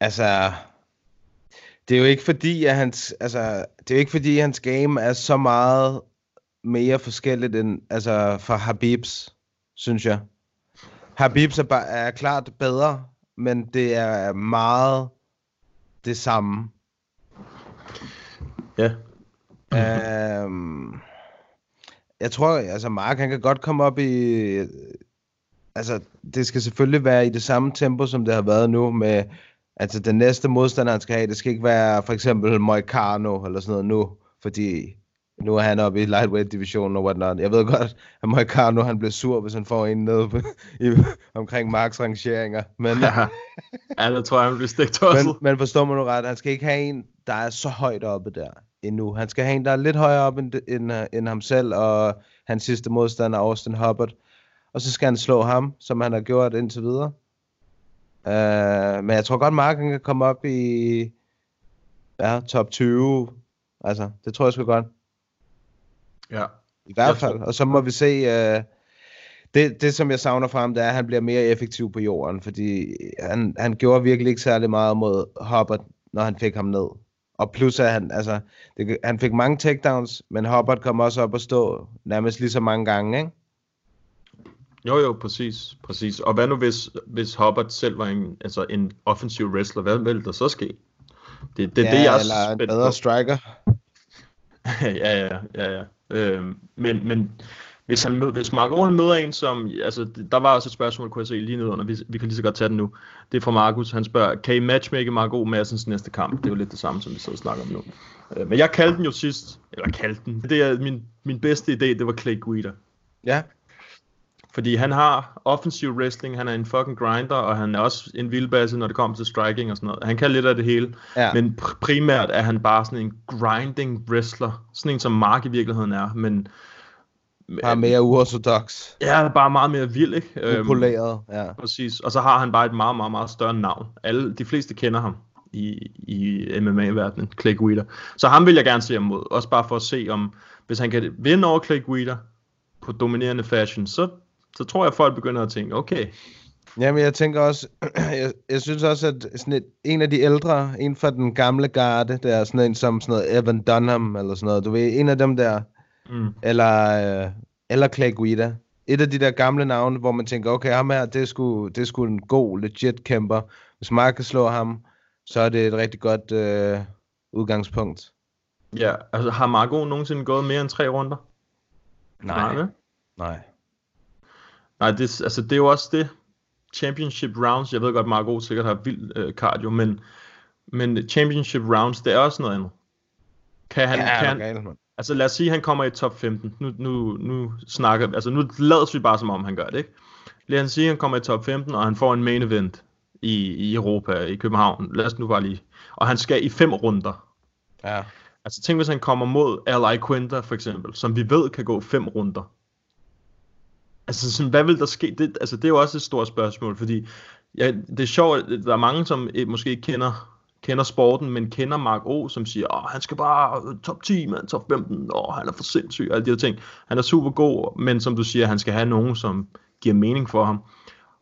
Altså, det er jo ikke fordi, at hans, altså, det er jo ikke fordi, hans game er så meget mere forskelligt end, altså, fra Habibs, synes jeg. Habibs er, bare, er klart bedre, men det er meget det samme. Ja, Øhm, jeg tror, altså Mark, han kan godt komme op i... Altså, det skal selvfølgelig være i det samme tempo, som det har været nu med... Altså, den næste modstander, han skal have, det skal ikke være for eksempel Moicano eller sådan noget nu, fordi nu er han oppe i lightweight-divisionen og whatnot. Jeg ved godt, at Moicano, han bliver sur, hvis han får en ned på, i, omkring Marks rangeringer, men... ja. ja tror jeg, han bliver stegt tosset. Men, men forstår man nu ret, han skal ikke have en, der er så højt oppe der endnu. Han skal have en, der er lidt højere oppe end, end, end ham selv, og hans sidste modstander, Austin Hubbard. Og så skal han slå ham, som han har gjort indtil videre. Uh, men jeg tror godt, Mark han kan komme op i ja, top 20. Altså, det tror jeg sgu godt. Ja. I hvert fald. Og så må vi se... Uh, det, det, som jeg savner fra ham, det er, at han bliver mere effektiv på jorden. Fordi han, han gjorde virkelig ikke særlig meget mod Hubbard, når han fik ham ned. Og plus at han, altså, det, han fik mange takedowns, men Hubbard kom også op og stå nærmest lige så mange gange, ikke? Jo, jo, præcis, præcis. Og hvad nu, hvis, hvis Hubbard selv var en, altså en offensiv wrestler, hvad ville der så ske? Det, det er ja, det, jeg er eller en bedre på. striker. ja, ja, ja, ja. Øhm, men, men hvis, han hvis Marco han møder en, som... Altså, der var også et spørgsmål, kunne jeg se lige nedenunder. Vi, vi kan lige så godt tage den nu. Det er fra Markus. Han spørger, kan I matchmake Marco Madsens næste kamp? Det er jo lidt det samme, som vi sidder og snakker om nu. Øh, men jeg kaldte den jo sidst. Eller kaldte den. Det er min, min bedste idé, det var Clay Guida. Ja, Fordi han har offensiv wrestling, han er en fucking grinder, og han er også en vildbasse, når det kommer til striking og sådan noget. Han kan lidt af det hele, Ja. men pr- primært er han bare sådan en grinding wrestler. Sådan en, som Mark i virkeligheden er, men Bare mere uorthodox. ja, bare meget mere vild, ikke? Øhm, Upoleret, ja. Præcis. Og så har han bare et meget, meget, meget større navn. Alle, de fleste kender ham i, i MMA-verdenen, Clay Guida. Så ham vil jeg gerne se ham mod. Også bare for at se, om hvis han kan vinde over Clay Guida på dominerende fashion, så, så tror jeg, at folk begynder at tænke, okay, Jamen, jeg tænker også, jeg, jeg synes også, at sådan et, en af de ældre, en fra den gamle garde, der er sådan en som sådan noget Evan Dunham, eller sådan noget, du ved, en af dem der, mm, eller, øh, eller Clay Guida. Et af de der gamle navne, hvor man tænker, okay, ham her, det er sgu, det er sgu en god, legit kæmper. Hvis Mark kan slå ham, så er det et rigtig godt øh, udgangspunkt. ja, altså har Marco nogensinde gået mere end tre runder? Nej. Nej. Nej, det, altså, det er jo også det. Championship rounds, jeg ved godt, Marco sikkert har vild øh, cardio, men, men championship rounds, det er også noget andet. Kan han, Ja, kan er han, du gal, mand. Altså lad os sige, at han kommer i top 15. Nu, nu, nu snakker, altså nu lader vi bare som om han gør det, ikke? Lad os sige, at han kommer i top 15, og han får en main event i, i Europa, i København. Lad os nu bare lige. Og han skal i fem runder. Ja. Altså tænk, hvis han kommer mod Ally Quinta for eksempel, som vi ved kan gå fem runder. Altså sådan, hvad vil der ske? Det, altså, det er jo også et stort spørgsmål, fordi ja, det er sjovt, at der er mange, som eh, måske ikke kender, kender sporten, men kender Mark O, som siger, Åh, han skal bare top 10, man, top 15, åh, han er for sindssyg, og alle de her ting. Han er super god, men som du siger, han skal have nogen, som giver mening for ham.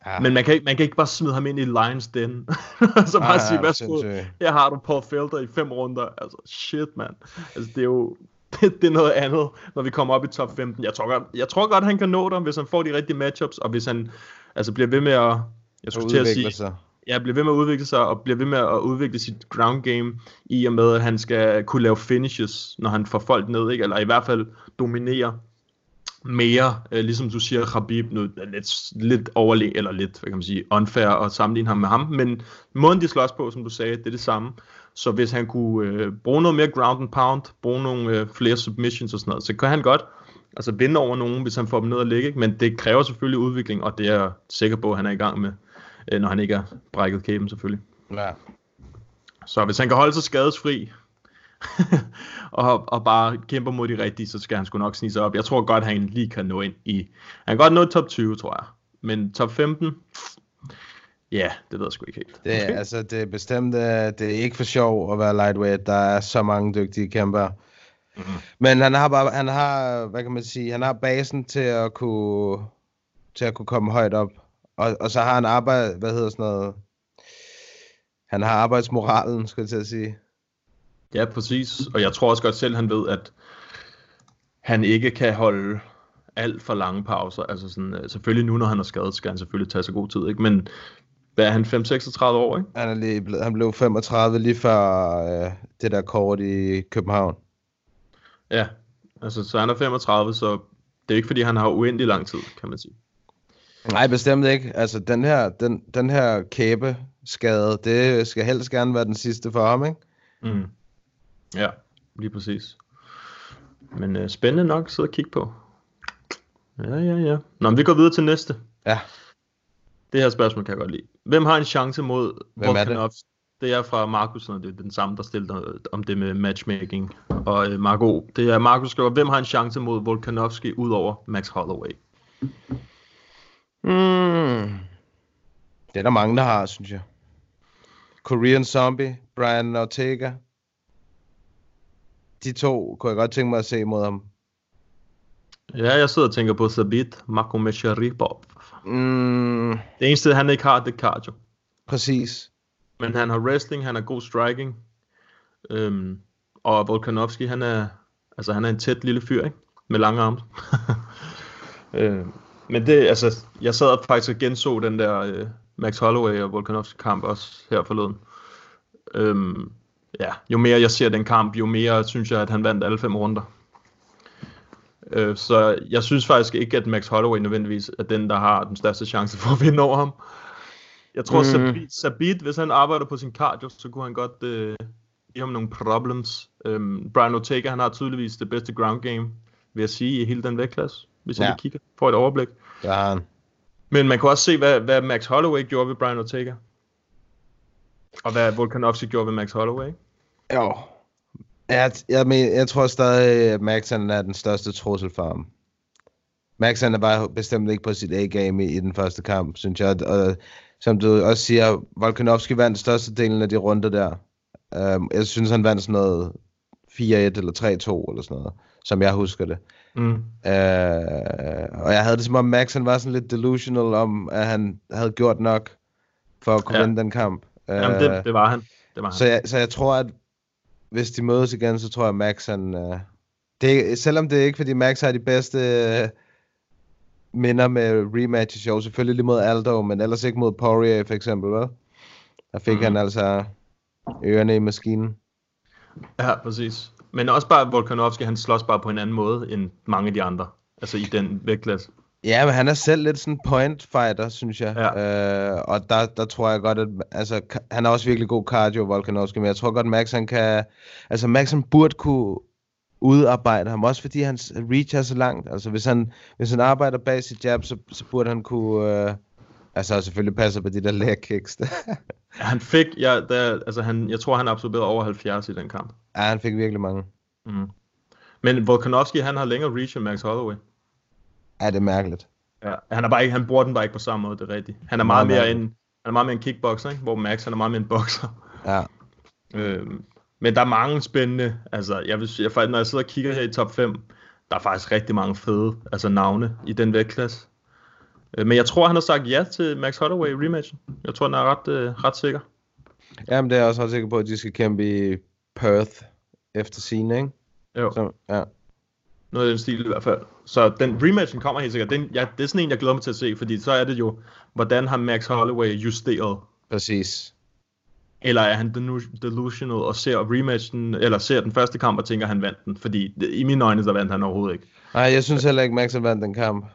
Ja. Men man kan, ikke, man kan ikke bare smide ham ind i Lions Den, så bare Ah, sige, værsgo, her har du Paul Felder i fem runder. Altså, shit, mand. Altså, det er jo det, det er noget andet, når vi kommer op i top 15. Jeg tror godt, jeg tror godt han kan nå dem, hvis han får de rigtige matchups, og hvis han altså, bliver ved med at, jeg skulle til at sige, sig. ja, bliver ved med at udvikle sig, og bliver ved med at udvikle sit ground game, i og med, at han skal kunne lave finishes, når han får folk ned, ikke? eller i hvert fald dominere mere, øh, ligesom du siger, Khabib nu er lidt, lidt overleg, eller lidt, hvad kan man sige, unfair at sammenligne ham med ham, men måden de slås på, som du sagde, det er det samme. Så hvis han kunne øh, bruge noget mere ground and pound, bruge nogle øh, flere submissions og sådan noget, så kan han godt altså vinde over nogen, hvis han får dem ned at ligge, ikke? men det kræver selvfølgelig udvikling, og det er jeg sikker på, at han er i gang med, øh, når han ikke er brækket kæben selvfølgelig. Ja. Så hvis han kan holde sig skadesfri, og, og bare kæmper mod de rigtige, så skal han sgu nok snige sig op. Jeg tror godt, han lige kan nå ind i... Han kan godt nå top 20, tror jeg. Men top 15... Ja, det ved jeg sgu ikke helt. Det, er, altså, det er bestemt, øh, det er ikke for sjov at være lightweight. Der er så mange dygtige kæmper. Mm. Men han har bare, han har, hvad kan man sige, han har basen til at kunne, til at kunne komme højt op. Og, og så har han arbejde, hvad hedder sådan noget, han har arbejdsmoralen, skal jeg til at sige. Ja, præcis. Og jeg tror også godt selv, han ved, at han ikke kan holde alt for lange pauser. Altså sådan, øh, selvfølgelig nu, når han er skadet, skal han selvfølgelig tage sig god tid, ikke? Men hvad er han, 5-36 år, ikke? Han, er lige blevet, han blev 35 lige før øh, det der kort i København. Ja, altså så han er 35, så det er ikke fordi, han har uendelig lang tid, kan man sige. Nej, bestemt ikke. Altså, den her, den, den her kæbeskade, det skal helst gerne være den sidste for ham, ikke? Mm. Ja, lige præcis. Men øh, spændende nok at sidde og kigge på. Ja, ja, ja. Nå, men vi går videre til næste. Ja. Det her spørgsmål kan jeg godt lide. Hvem har en chance mod Hvem er det? Det er fra Markus, og det er den samme, der stiller om det med matchmaking. Og øh, Marco, det er Markus skriver, hvem har en chance mod Volkanovski ud over Max Holloway? Mm. Det er der mange, der har, synes jeg. Korean Zombie, Brian Ortega. De to kunne jeg godt tænke mig at se mod ham. Ja, jeg sidder og tænker på Sabit Makomesharipov. Mm, Det eneste, han ikke har, det er cardio. præcis. Men han har wrestling, han har god striking. Øhm, og Volkanovski, han er, altså, han er en tæt lille fyr, ikke? Med lange arme. øhm, men det, altså, jeg sad faktisk og genså den der øh, Max Holloway og Volkanovski kamp også her forleden. Øhm, ja, jo mere jeg ser den kamp, jo mere synes jeg, at han vandt alle fem runder. Øh, så jeg synes faktisk ikke, at Max Holloway nødvendigvis er den, der har den største chance for at vinde over ham. Jeg tror, mm. Sabit, Sabit, hvis han arbejder på sin cardio, så kunne han godt øh, give ham nogle problems. Øhm, Brian Ortega, han har tydeligvis det bedste ground game, vil jeg sige, i hele den vægtklasse. hvis jeg Ja. lige kigger, får et overblik. Han. Men man kan også se, hvad, hvad Max Holloway gjorde ved Brian Ortega. Og hvad Volkanovski gjorde ved Max Holloway. Jo. Jeg, jeg, men, jeg tror stadig, at Max han er den største trussel for ham. Max han er bare bestemt ikke på sit A-game i, i den første kamp, synes jeg. Og som du også siger, Volkanovski vandt største delen af de runder der. Um, jeg synes, han vandt sådan noget 4-1 eller 3-2 eller sådan noget, som jeg husker det. Mm. Uh, og jeg havde det som om Max han var sådan lidt delusional om, at han havde gjort nok for at kunne Ja. vinde den kamp. Jamen, Øh, det, det var han. Det var han. så jeg, så jeg tror, at hvis de mødes igen, så tror jeg, Max han... Uh, det, selvom det er ikke, fordi Max har de bedste uh, minder med rematches, jo selvfølgelig lige mod Aldo, men ellers ikke mod Poirier for eksempel, vel? Der fik mm. han altså ørerne i maskinen. Ja, præcis. Men også bare Volkanovski, han slås bare på en anden måde end mange af de andre. Altså i den vægtklasse. Ja, men han er selv lidt sådan point fighter, synes jeg. Ja. Øh, og der, der tror jeg godt, at altså, han har også virkelig god cardio, Volkanovski, men jeg tror godt, Max han kan... Altså, Max han burde kunne udarbejde ham, også fordi hans reach er så langt. Altså, hvis han, hvis han arbejder bag sit jab, så, så burde han kunne... Øh, altså, selvfølgelig passer på de der leg kicks. Han fik, ja, der, altså han, jeg tror, han absorberede over 70 i den kamp. ja, han fik virkelig mange. Mm. Men Volkanovski, han har længere reach end Max Holloway. Ja, det er mærkeligt. Ja, han, er bare ikke, han bruger den bare ikke på samme måde, det er rigtigt. Han er meget, Meget mere en, han er meget mere en kickboxer, ikke? hvor Max han er meget mere en bokser. Ja. Øhm, men der er mange spændende, altså jeg vil jeg, når jeg sidder og kigger her i top 5, der er faktisk rigtig mange fede altså navne i den vægtklasse. Øh, men jeg tror, han har sagt ja til Max Holloway i rematchen. Jeg tror, den er ret, øh, ret sikker. Jamen, det er jeg også ret sikker på, at de skal kæmpe i Perth efter sine, ikke? Jo. Så, ja. Noget af den stil i hvert fald. Så den rematchen kommer helt sikkert. Den, ja, det er sådan en, jeg glæder mig til at se, fordi så er det jo, hvordan har Max Holloway justeret? Præcis. Eller er han delusional og ser rematchen, eller ser den første kamp og tænker, at han vandt den? Fordi i mine øjne, så vandt han overhovedet ikke. Nej, jeg synes heller ikke, Max har vandt den kamp.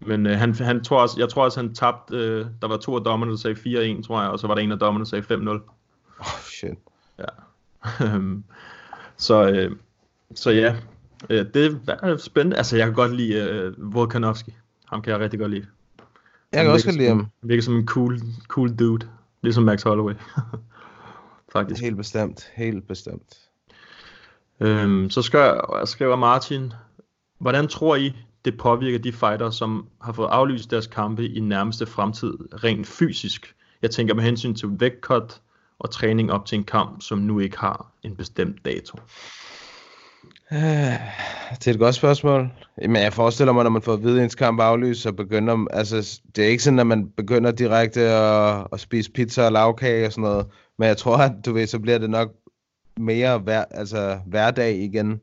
Men øh, han, han tror også, jeg tror også, han tabte, øh, der var to af dommerne, der sagde 4-1, tror jeg, og så var der en af dommerne, der sagde 5-0. Oh, shit. Øhm, så, øh, så ja, øh, det er spændende. Altså, jeg kan godt lide øh, Volkanovski. Ham kan jeg rigtig godt lide. Jeg kan også godt lide ham. Virker som en cool, cool dude. Ligesom Max Holloway. Faktisk. Helt bestemt. Helt bestemt. Øhm, så skriver, skriver Martin, hvordan tror I, det påvirker de fighter, som har fået aflyst deres kampe i nærmeste fremtid, rent fysisk? Jeg tænker med hensyn til vægtcut og træning op til en kamp, som nu ikke har en bestemt dato. Øh, Det er et godt spørgsmål. Men jeg forestiller mig, når man får at vide, ens kamp aflyst, så begynder... Altså, det er ikke sådan, at man begynder direkte at, at spise pizza og lavkage og sådan noget. Men jeg tror, at du ved, så bliver det nok mere hver, altså, hverdag igen.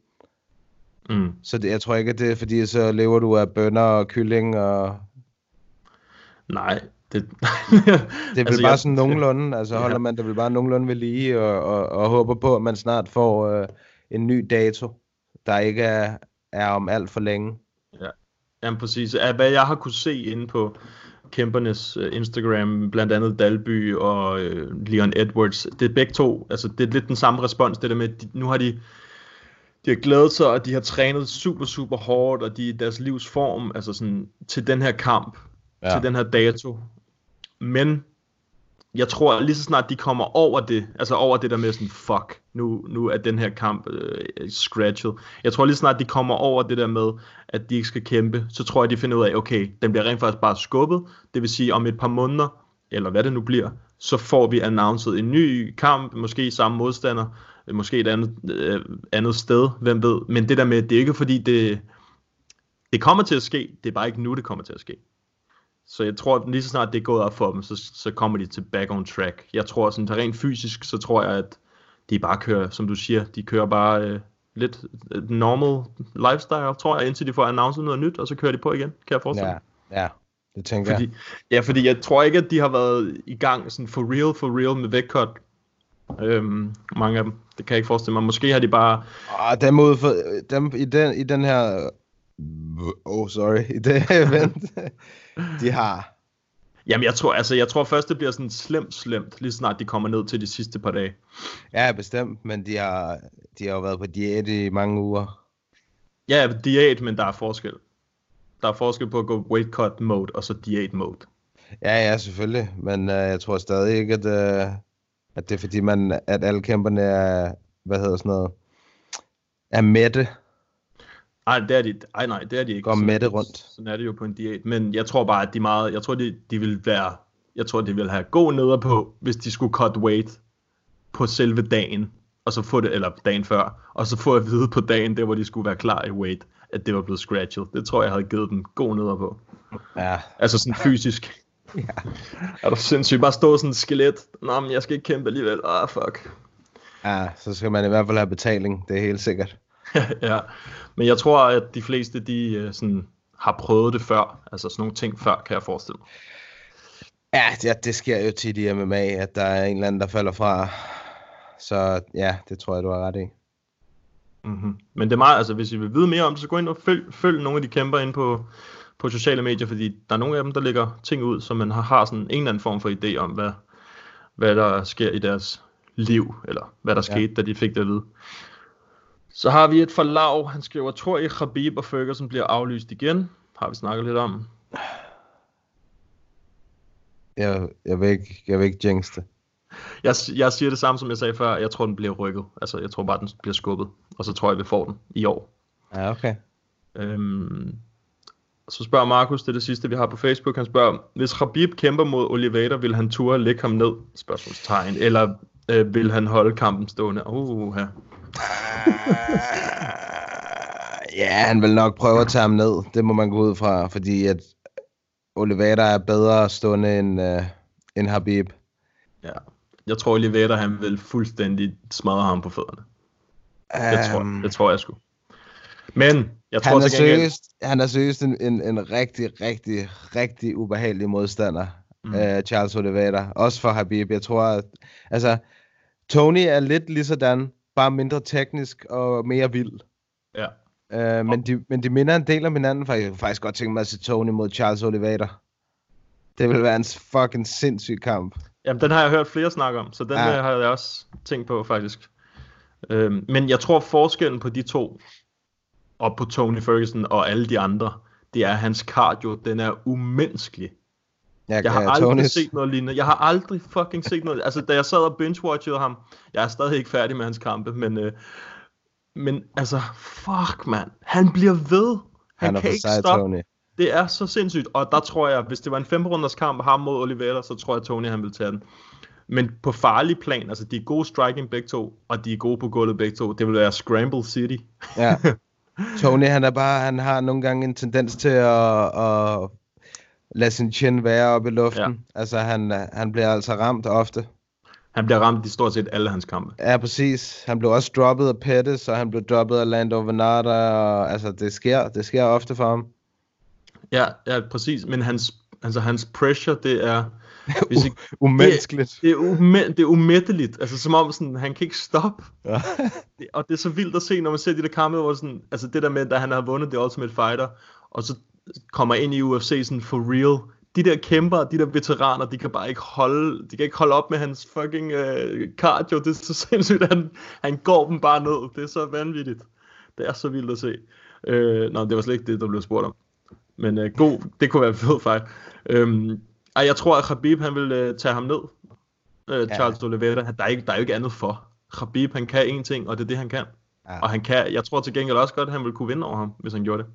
Mm. Så det, jeg tror ikke, at det er fordi, så lever du af bønner og kylling og... Nej, det... Det er altså, bare jeg- sådan nogenlunde, altså Ja. holder man det vel bare nogenlunde ved lige, og, og, og håber på, at man snart får øh, en ny dato, der ikke er, er om alt for længe. Jamen præcis. Af hvad jeg har kunne se inde på kæmpernes uh, Instagram, blandt andet Dalby og uh, Leon Edwards, det er begge to, altså det er lidt den samme respons, det der med, de, nu har de, de har glædet sig, og de har trænet super, super hårdt, og de er deres livs form, altså sådan, til den her kamp, ja. til den her dato. Men jeg tror lige så snart de kommer over det, altså over det der med sådan, fuck, nu, nu er den her kamp øh, scratchet. Jeg tror lige snart de kommer over det der med, at de ikke skal kæmpe, så tror jeg de finder ud af, okay, den bliver rent faktisk bare skubbet. Det vil sige, om et par måneder, eller hvad det nu bliver, så får vi annonceret en ny kamp, måske samme modstander, øh, måske et andet, øh, andet sted, hvem ved. Men det der med, det er ikke fordi det, det kommer til at ske, det er bare ikke nu, det kommer til at ske. Så jeg tror, at lige så snart det er gået op for dem, så, så kommer de til back on track. Jeg tror, sådan så rent fysisk, så tror jeg, at de bare kører, som du siger, de kører bare øh, lidt øh, normal lifestyle, tror jeg, indtil de får announceret noget nyt, og så kører de på igen, kan jeg forestille Ja, mig. ja, det tænker Fordi, jeg. ja, fordi jeg tror ikke, at de har været i gang sådan for real, for real med vægtcut. Øhm, mange af dem. Det kan jeg ikke forestille mig. Måske har de bare... Og dem, ud for, dem i, den, i den her... Oh, sorry. I det event, de har... Jamen, jeg tror, altså, jeg tror først, det bliver sådan slemt, slemt, lige snart de kommer ned til de sidste par dage. Ja, bestemt, men de har, de har jo været på diæt i mange uger. Ja, diæt, men der er forskel. der er forskel på at gå weight cut mode og så diet mode. Ja, ja, selvfølgelig. Men øh, jeg tror stadig ikke, at, øh, at det er fordi, man, at alle kæmperne er, hvad hedder sådan noget, er mætte. Ej, det er de, ej, nej, det er de ikke. Går Sådan- mætte rundt. Sådan er det jo på en diæt. Men jeg tror bare, at de meget, jeg tror, de, de vil være, jeg tror, de vil have god neder på, hvis de skulle cut weight på selve dagen, og så få det, eller dagen før, og så få at vide på dagen, der hvor de skulle være klar i weight, at det var blevet scratchet. Det tror jeg havde givet dem god neder på. Ja, Altså sådan fysisk. ja. Er du sindssygt? Bare stå sådan et skelet. Nå, men jeg skal ikke kæmpe alligevel. Ah, fuck. ja, så skal man i hvert fald have betaling. Det er helt sikkert. ja. Men jeg tror, at de fleste, de øh, sådan, har prøvet det før. Altså sådan nogle ting før, kan jeg forestille mig. Ja, det, det sker jo tit i MMA, at der er en eller anden, der falder fra. Så ja, det tror jeg, du har ret i. Mm-hmm. Men det er meget, altså hvis I vil vide mere om det, så gå ind og følg, følg nogle af de kæmper ind på, på sociale medier, fordi der er nogle af dem, der lægger ting ud, så man har, har sådan en eller anden form for idé om, hvad, hvad der sker i deres liv, eller hvad der Ja. skete, da de fik det at vide. Så har vi et for lav, han skriver, tror I Khabib og Ferguson bliver aflyst igen? Har vi snakket lidt om. Jeg, jeg, vil ikke, jeg vil ikke jinx det. Jeg, jeg siger det samme, som jeg sagde før, jeg tror, den bliver rykket. Altså, jeg tror bare, den bliver skubbet, og så tror jeg, vi får den i år. Ja, okay. Øhm, så spørger Markus, det er det sidste, vi har på Facebook. Han spørger, hvis Khabib kæmper mod Oliveira, vil han ture lægge ham ned? Spørgsmålstegn. Eller øh, vil han holde kampen stående? Uh, her. Ja, han vil nok prøve at tage ham ned. Det må man gå ud fra, fordi at Oliveira er bedre stående end, uh, end Habib. Ja. Jeg tror, Oliveira han vil fuldstændig smadre ham på fødderne. Det tror, Øhm, det tror jeg sgu. Men, jeg tror han, er seriøst, han er seriøst en, en, en rigtig, rigtig, rigtig ubehagelig modstander, Mm. uh, Charles Oliveira. Også for Habib. Jeg tror, at, altså, Tony er lidt lige sådan, bare mindre teknisk og mere vild. Ja. Uh, men, de, men de minder en del om hinanden, for jeg kunne faktisk godt tænke mig at se Tony mod Charles Oliveira. Det vil være en fucking sindssyg kamp. Jamen, den har jeg hørt flere snakke om, så den Ja. ja. har jeg også tænkt på, faktisk. Øhm, men jeg tror, forskellen på de to, og på Tony Ferguson og alle de andre, det er, at hans cardio, den er umenneskelig. Jeg, Jeg har aldrig Tonys- set noget lignende. Jeg har aldrig fucking set noget. Altså, da jeg sad og binge-watchede ham, jeg er stadig ikke færdig med hans kampe, men, øh, men altså, fuck, mand. Han bliver ved. Han, Han er kan ikke sej, stoppe. Tony. Det er så sindssygt, og der tror jeg, hvis det var en femrunders kamp ham mod Oliveira, så tror jeg, Tony han vil tage den. Men på farlig plan, altså de er gode striking begge to, og de er gode på gulvet begge to, det vil være Scramble City. Ja. Tony, han er bare, han har nogle gange en tendens til at, at lade sin chin være oppe i luften. Ja. Altså, han, han bliver altså ramt ofte. Han bliver ramt i stort set alle hans kampe. Ja, præcis. Han blev også droppet af Pettis, og han blev droppet af Lando Venata, og altså, det sker, det sker ofte for ham. Ja, ja, præcis, men hans, altså, hans pressure, det er... Hvis ikke, Umenneskeligt. det, er ume, det er umætteligt, altså som om sådan, han kan ikke stoppe. Ja. Det, og det er så vildt at se, når man ser de der kampe, hvor sådan, altså det der med, da han har vundet The Ultimate Fighter, og så kommer ind i UFC sådan for real. De der kæmper, de der veteraner, de kan bare ikke holde, de kan ikke holde op med hans fucking øh, cardio. Det er så sindssygt, han, han går dem bare ned. Det er så vanvittigt. Det er så vildt at se. Øh, nå, det var slet ikke det, der blev spurgt om. Men øh, god, det kunne være en fed fight. Øhm, ej, jeg tror, at Khabib, han vil øh, tage ham ned. Øh, Ja. Charles Oliveira. Der er, ikke, der er jo ikke andet for. Khabib, han kan én ting, og det er det, han kan. Ja. Og han kan, jeg tror til gengæld også godt, at han vil kunne vinde over ham, hvis han gjorde det.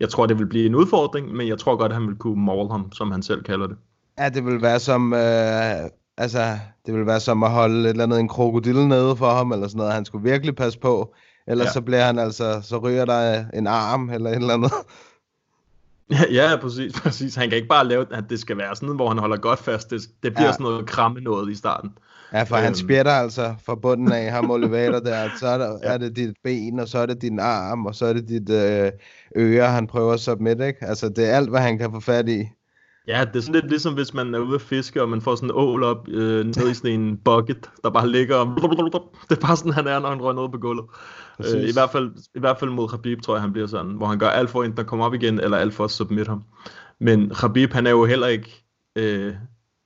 Jeg tror, det vil blive en udfordring, men jeg tror godt, at han vil kunne maul ham, som han selv kalder det. Ja, det vil være som, øh, altså, det vil være som at holde et eller andet en krokodille nede for ham, eller sådan noget. Han skulle virkelig passe på. Ellers ja. Så bliver han altså, så ryger der en arm, eller et eller andet. Ja, ja præcis, præcis. Han kan ikke bare lave, at det skal være sådan, hvor han holder godt fast. Det, det bliver ja. sådan noget kramme noget i starten. Ja, for han Øhm. spjætter altså fra bunden af ham Oliveira der. Så er, der, er det dit ben, og så er det din arm, og så er det dit øh, øre, han prøver at submit, ikke? Altså, det er alt, hvad han kan få fat i. Ja, det er sådan lidt ligesom, hvis man er ude at fiske, og man får sådan en ål op øh, ned i sådan en bucket, der bare ligger og... Det er bare sådan, han er, når han rører ned på gulvet. Øh, i, hvert fald, I hvert fald mod Khabib, tror jeg, han bliver sådan, hvor han gør alt for enten at komme op igen, eller alt for at submit ham. Men Khabib, han er jo heller ikke... Øh,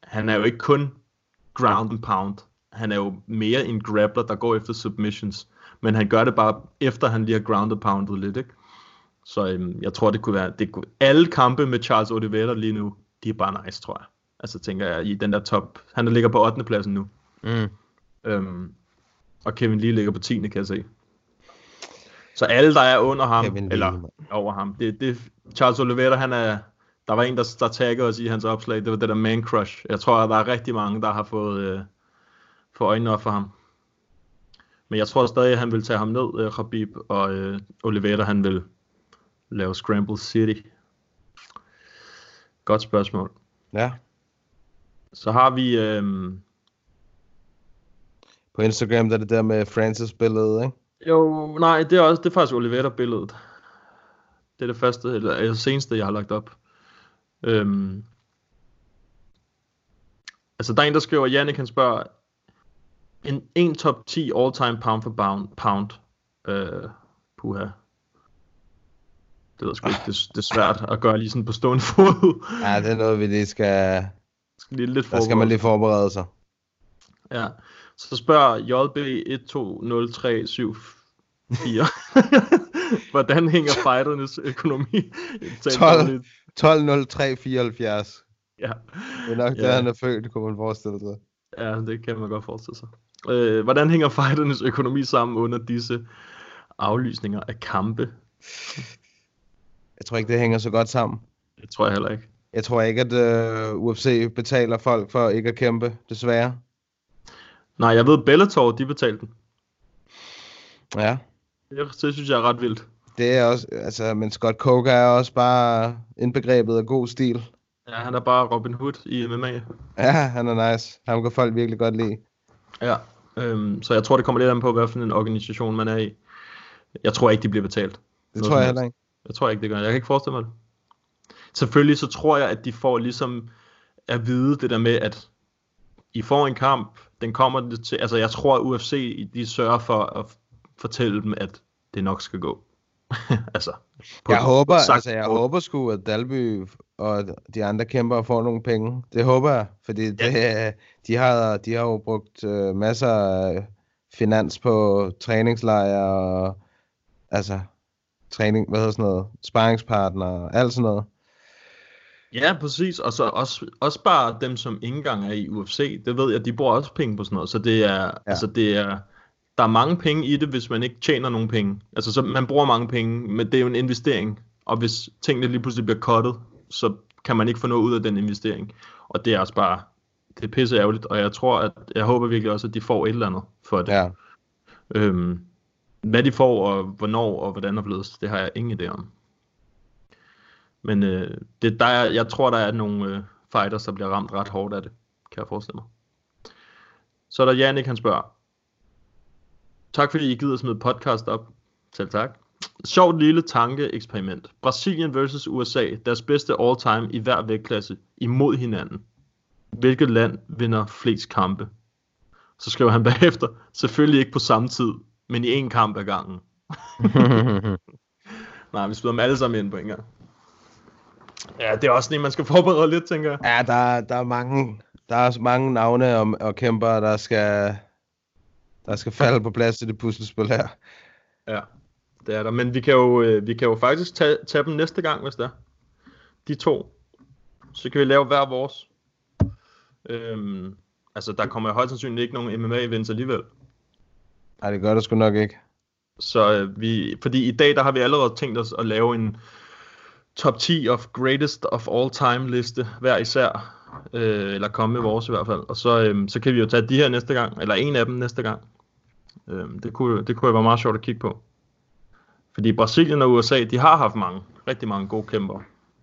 han er jo ikke kun ground and pound. Han er jo mere en grappler, der går efter submissions. Men han gør det bare, efter han lige har ground and poundet lidt, ikke? Så øhm, jeg tror, det kunne være... Det kunne, alle kampe med Charles Oliveira lige nu, de er bare nice, tror jeg. Altså tænker jeg, i den der top... Han der ligger på 8. pladsen nu. Mm. Øhm, og Kevin Lee ligger på 10. kan jeg se. Så alle, der er under ham, Kevin Lee, eller over ham, det, det, Charles Oliveira, han er, der var en, der, der taggede os i hans opslag, det var det der man crush. Jeg tror, der er rigtig mange, der har fået, øh, fået øjnene op for ham. Men jeg tror stadig, at han vil tage ham ned, øh, Khabib, og øh, Oliveira, han vil lave Scramble City. Godt spørgsmål. Ja. Så har vi, øh, På Instagram der er det der med Francis billede, ikke? Jo, nej, det er også det er faktisk Oliveira-billedet. Det er det første, eller det seneste, jeg har lagt op. Øhm. Altså, der er en, der skriver, Jannik, han spørger, en, en top 10 all-time pound for pound, pound. Øh, puha. Det ved sgu ikke, det, det er svært at gøre lige sådan på stående fod. Ja, det er noget, vi lige skal... skal lige lidt Der skal man lige forberede sig. Ja. Så spørger JB120374, hvordan hænger fighternes økonomi? Jeg taler 12. lidt- 12.03.74. Det Ja. er nok Ja. der, han er født, kunne man forestille sig. ja, det kan man godt forestille sig. Øh, hvordan hænger fighternes økonomi sammen under disse aflysninger af kampe? Jeg tror ikke, det hænger så godt sammen. Det tror jeg heller ikke. Jeg tror ikke, at uh, UFC betaler folk for ikke at kæmpe, desværre. Nej, jeg ved, Bellator, de betalte den. Ja. Det, det synes jeg er ret vildt. Det er også, altså, men Scott Coker er også bare indbegrebet af god stil. Ja, han er bare Robin Hood i MMA. Ja, han er nice. Ham kan folk virkelig godt lide. Ja, øhm, så jeg tror, det kommer lidt an på, hvad for en organisation man er i. Jeg tror ikke, de bliver betalt. Det Noget tror jeg heller ikke. Jeg tror ikke, det gør. Jeg kan ikke forestille mig det. Selvfølgelig så tror jeg, at de får ligesom at vide det der med, at I får en kamp, den kommer til, altså jeg tror, at UFC, de sørger for at fortælle dem, at det nok skal gå. altså. på- Jeg håber, sagt altså, jeg kort. håber sgu, at Dalby og de andre kæmper får nogle penge. Det håber jeg, fordi det, de, har, de har jo brugt øh, masser af finans på træningslejre og altså træning, hvad hedder sådan noget, sparringspartner og alt sådan noget. Ja, præcis. Og så også, også bare dem, som ikke engang er i UFC, det ved jeg, de bruger også penge på sådan noget. Så det er, ja. altså det er, der er mange penge i det, hvis man ikke tjener nogen penge. Altså så man bruger mange penge, men det er jo en investering. Og hvis tingene lige pludselig bliver cuttet, så kan man ikke få noget ud af den investering. Og det er også bare, det er pisse ærgerligt, og jeg tror, at jeg håber virkelig også, at de får et eller andet for det. Ja. Øhm, hvad de får, og hvornår, og hvordan og hvorledes, det har jeg ingen idé om. Men øh, det, der er, jeg tror, der er nogle øh, fighters, der bliver ramt ret hårdt af det, kan jeg forestille mig. Så er der Jannik, han spørger. Tak fordi I gider smide podcast op. Selv tak. Sjovt lille tanke-eksperiment. Brasilien versus USA, deres bedste all-time i hver vægtklasse, imod hinanden. Hvilket land vinder flest kampe? Så skriver han bagefter, selvfølgelig ikke på samme tid, men i en kamp ad gangen. Nej, vi spiller dem alle sammen ind på en gang. Ja, det er også en, man skal forberede lidt, tænker jeg. Ja, der, der er mange, der er mange navne og, og kæmper, der skal, der skal falde på plads i det puslespil her. Ja, det er der. Men vi kan jo, øh, vi kan jo faktisk tage, tage dem næste gang, hvis det er. De to. Så kan vi lave hver vores. Øhm, altså, der kommer jo højst sandsynligt ikke nogen MMA-events alligevel. Nej, det gør det sgu nok ikke. Så øh, vi, fordi i dag, der har vi allerede tænkt os at lave en top 10 of greatest of all time liste, hver især. Øh, eller komme med vores i hvert fald. Og så, øh, så kan vi jo tage de her næste gang, eller en af dem næste gang. Øh, det, kunne, det kunne være meget sjovt at kigge på. Fordi Brasilien og USA, de har haft mange, rigtig mange gode kæmper.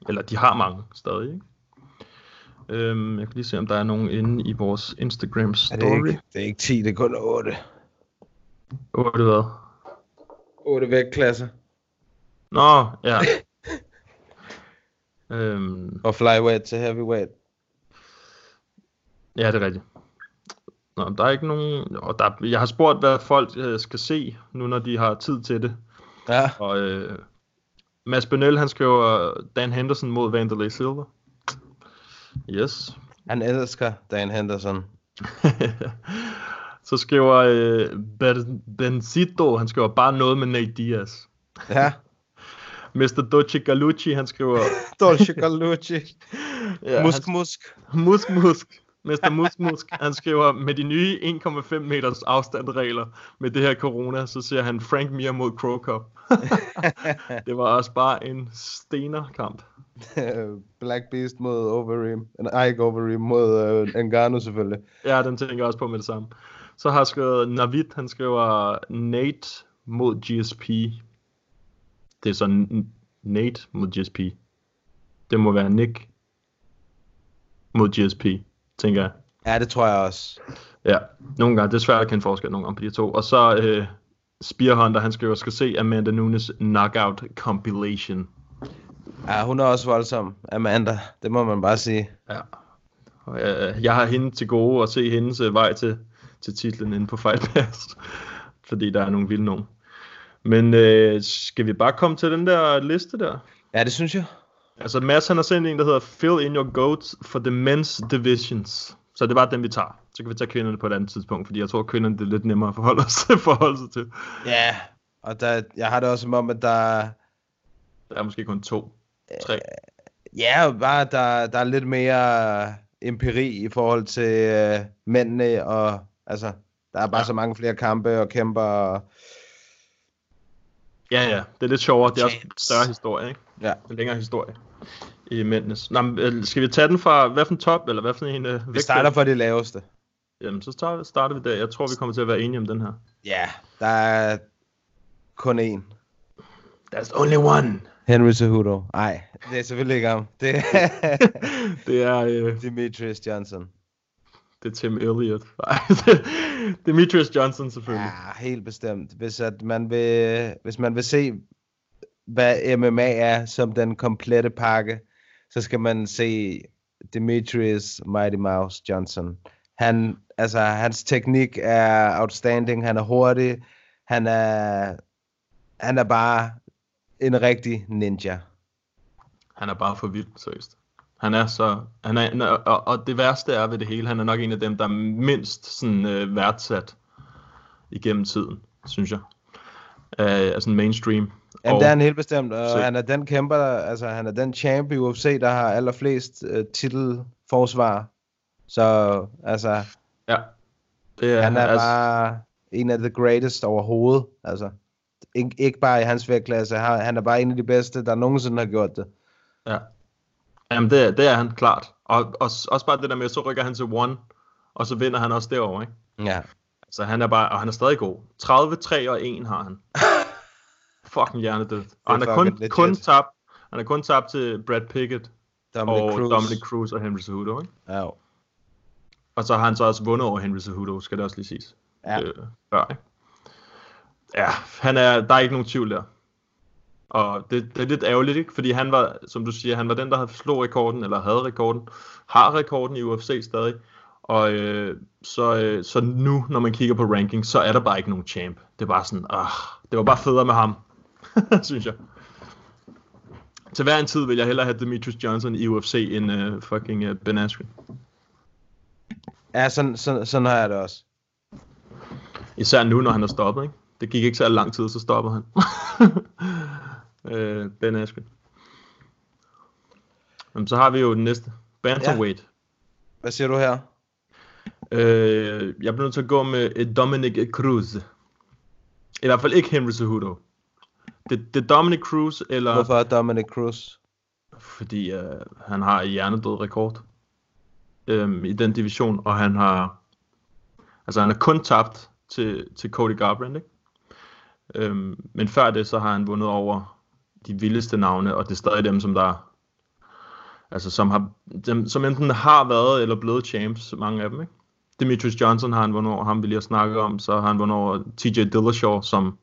Eller de har mange stadig, ikke? Øhm, jeg kan lige se, om der er nogen inde i vores Instagram Er story. det, ikke, det er ikke 10, det er kun 8. 8 hvad? 8 vægtklasser. Nå, ja. øhm, Og flyweight til heavyweight. ja, det er rigtigt. Nå, der er ikke nogen... Og der, jeg har spurgt, hvad folk øh, skal se, nu når de har tid til det. Ja. Og øh, Mads Benel, han skriver Dan Henderson mod Vanderlei Silva. Yes. Han elsker Dan Henderson. Så skriver øh, Ben- Benzito, han skriver bare noget med Nate Diaz. Ja. Mr. Dolce Galucci, han skriver... Dolce Galucci. Ja, musk, musk. Han, musk, musk. Mr. Musk, musk. Han skriver, med de nye 1,5 meters afstandregler med det her corona, så ser han Frank Mir mod Crow Cup. det var også bare en stenerkamp. Black Beast mod Overeem. Nej, ikke Overeem, mod uh, Ngannou selvfølgelig. Ja, den tænker jeg også på med det samme. Så har jeg skrevet Navid, han skriver Nate mod GSP. Det er sådan Nate mod GSP. Det må være Nick mod GSP, tænker jeg. Ja, det tror jeg også. Ja, nogle gange. Det er svært at kende forskel nogle gange på de to. Og så øh, Spear Hunter, han skriver, skal se Amanda Nunes Knockout Compilation. Ja, hun er også voldsom, Amanda. Det må man bare sige. Ja. Og, øh, jeg har hende til gode at se hendes øh, vej til, til titlen inde på Fight Pass. fordi der er nogle vilde nogen. Men øh, skal vi bare komme til den der liste der? Ja, det synes jeg. Altså Mads han har sendt en, der hedder Fill in your goats for the men's divisions. Så det er bare den, vi tager. Så kan vi tage kvinderne på et andet tidspunkt, fordi jeg tror, at kvinderne det er lidt nemmere at forholde, os, forholde sig til. Ja, og der, jeg har det også som om, at der... Der er måske kun to, tre. Ja, bare der, der er lidt mere empiri i forhold til øh, mændene, og altså, der er bare ja. så mange flere kampe og kæmper. Og... Ja, ja, det er lidt sjovere. Det er også en større historie, ikke? Ja. En længere historie i mændenes. Nå, men, øh, skal vi tage den fra, hvad for en top, eller hvad for en uh, Vi starter fra det laveste. Jamen, så starter, starter vi der. Jeg tror, vi kommer til at være enige om den her. Ja, der er kun én. There's only one. Henry Cejudo. Nej, det er selvfølgelig ikke ham. Det, det er... Uh... Demetrius Johnson. Det er Tim Elliott. Demetrius Johnson selvfølgelig. Ja, helt bestemt. Hvis, at man vil, hvis man vil se, hvad MMA er som den komplette pakke, så skal man se Demetrius Mighty Mouse Johnson. Han, altså, hans teknik er outstanding, han er hurtig, han er, han er bare en rigtig ninja. Han er bare for vild, seriøst. Han er så, han er, og, og det værste er ved det hele, han er nok en af dem, der er mindst sådan øh, værdsat igennem tiden, synes jeg. Øh, altså mainstream. Ja, det er han helt bestemt, og så... han er den kæmper, altså han er den champ i UFC, der har allerflest uh, titelforsvar. Så altså, ja. Det er, han er altså... bare en af the greatest overhovedet. Altså, ikke, ikke bare i hans vægtklasse, han er bare en af de bedste, der nogensinde har gjort det. Ja. Jamen det, det er han klart. Og, og også bare det der med, så rykker han til one, og så vinder han også derovre, ikke? Ja. Så han er bare, og han er stadig god. 30, 3 og 1 har han. fucking hjernedød. Og han er kun, kun tabt, han er kun tabt til Brad Pickett Dominic og Cruz. Dominic Cruz og Henry Cejudo, ikke? Ja. Og så har han så også vundet over Henry Cejudo, skal det også lige siges. Ja. Øh, før, ikke? Ja, han er, der er ikke nogen tvivl der. Og det, det er lidt ærgerligt, ikke? Fordi han var, som du siger, han var den, der havde slået rekorden, eller havde rekorden, har rekorden i UFC stadig. Og øh, så, øh, så nu, når man kigger på ranking, så er der bare ikke nogen champ. Det er bare sådan, ah, det var bare federe med ham. synes jeg. Til hver en tid vil jeg hellere have Demetrius Johnson i UFC end uh, fucking uh, Ben Askren. Ja, sådan, sådan, sådan har jeg det også. Især nu, når han er stoppet, ikke? Det gik ikke så lang tid, så stopper han. uh, ben Askren. Jamen, så har vi jo den næste. Bantamweight. Ja. Hvad siger du her? Uh, jeg bliver nødt til at gå med Dominic Cruz. I hvert fald ikke Henry Cejudo. Det, det er Dominic Cruz, eller... Hvorfor er Dominic Cruz? Fordi uh, han har hjernedød rekord øhm, i den division, og han har... Altså, han er kun tabt til, til Cody Garbrandt, ikke? Øhm, men før det, så har han vundet over de vildeste navne, og det er stadig dem, som der... Altså, som, har, dem, som enten har været eller blevet champs, mange af dem, ikke? Demetrius Johnson har han vundet over, ham vi lige har snakket om, så har han vundet over TJ Dillashaw, som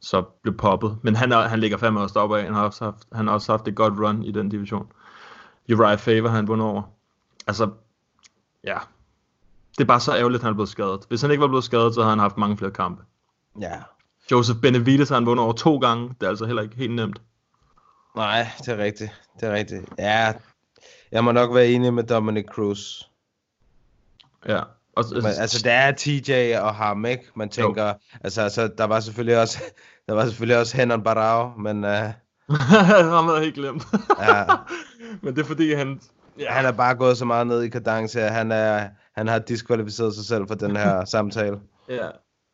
så blev poppet. Men han, er, han ligger fandme også deroppe af. Han har også haft, han har også haft et godt run i den division. Uriah Faber har han vundet over. Altså, ja. Det er bare så ærgerligt, at han er blevet skadet. Hvis han ikke var blevet skadet, så havde han haft mange flere kampe. Ja. Joseph Benavides har han vundet over to gange. Det er altså heller ikke helt nemt. Nej, det er rigtigt. Det er rigtigt. Ja, jeg må nok være enig med Dominic Cruz. Ja. Og, Men, altså, der er TJ og ikke? Man tænker, jo. altså, altså, der var selvfølgelig også, der var selvfølgelig også Henan Barao, men uh, han havde helt glemt. Ja. Men det er fordi, han... Ja. Han er bare gået så meget ned i kadence, at han, er, han har diskvalificeret sig selv for den her samtale. Ja.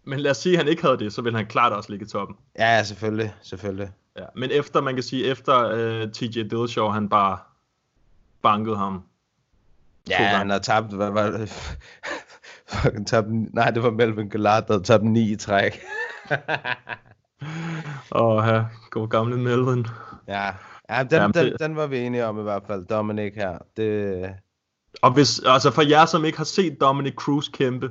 Men lad os sige, at han ikke havde det, så ville han klart også ligge i toppen. Ja, selvfølgelig, selvfølgelig. Ja. Men efter, man kan sige, efter uh, TJ Dillashaw, han bare bankede ham. Ja, han har tabt, hvad var det? Fucking tabt, nej, det var Melvin Gillard, der tabt 9 i træk. Og her går gamle Melvin. ja, ja den, Jamen, den, det- den var vi enige om i hvert fald, Dominic her. Det, Og hvis, altså for jer, som ikke har set Dominic Cruz kæmpe,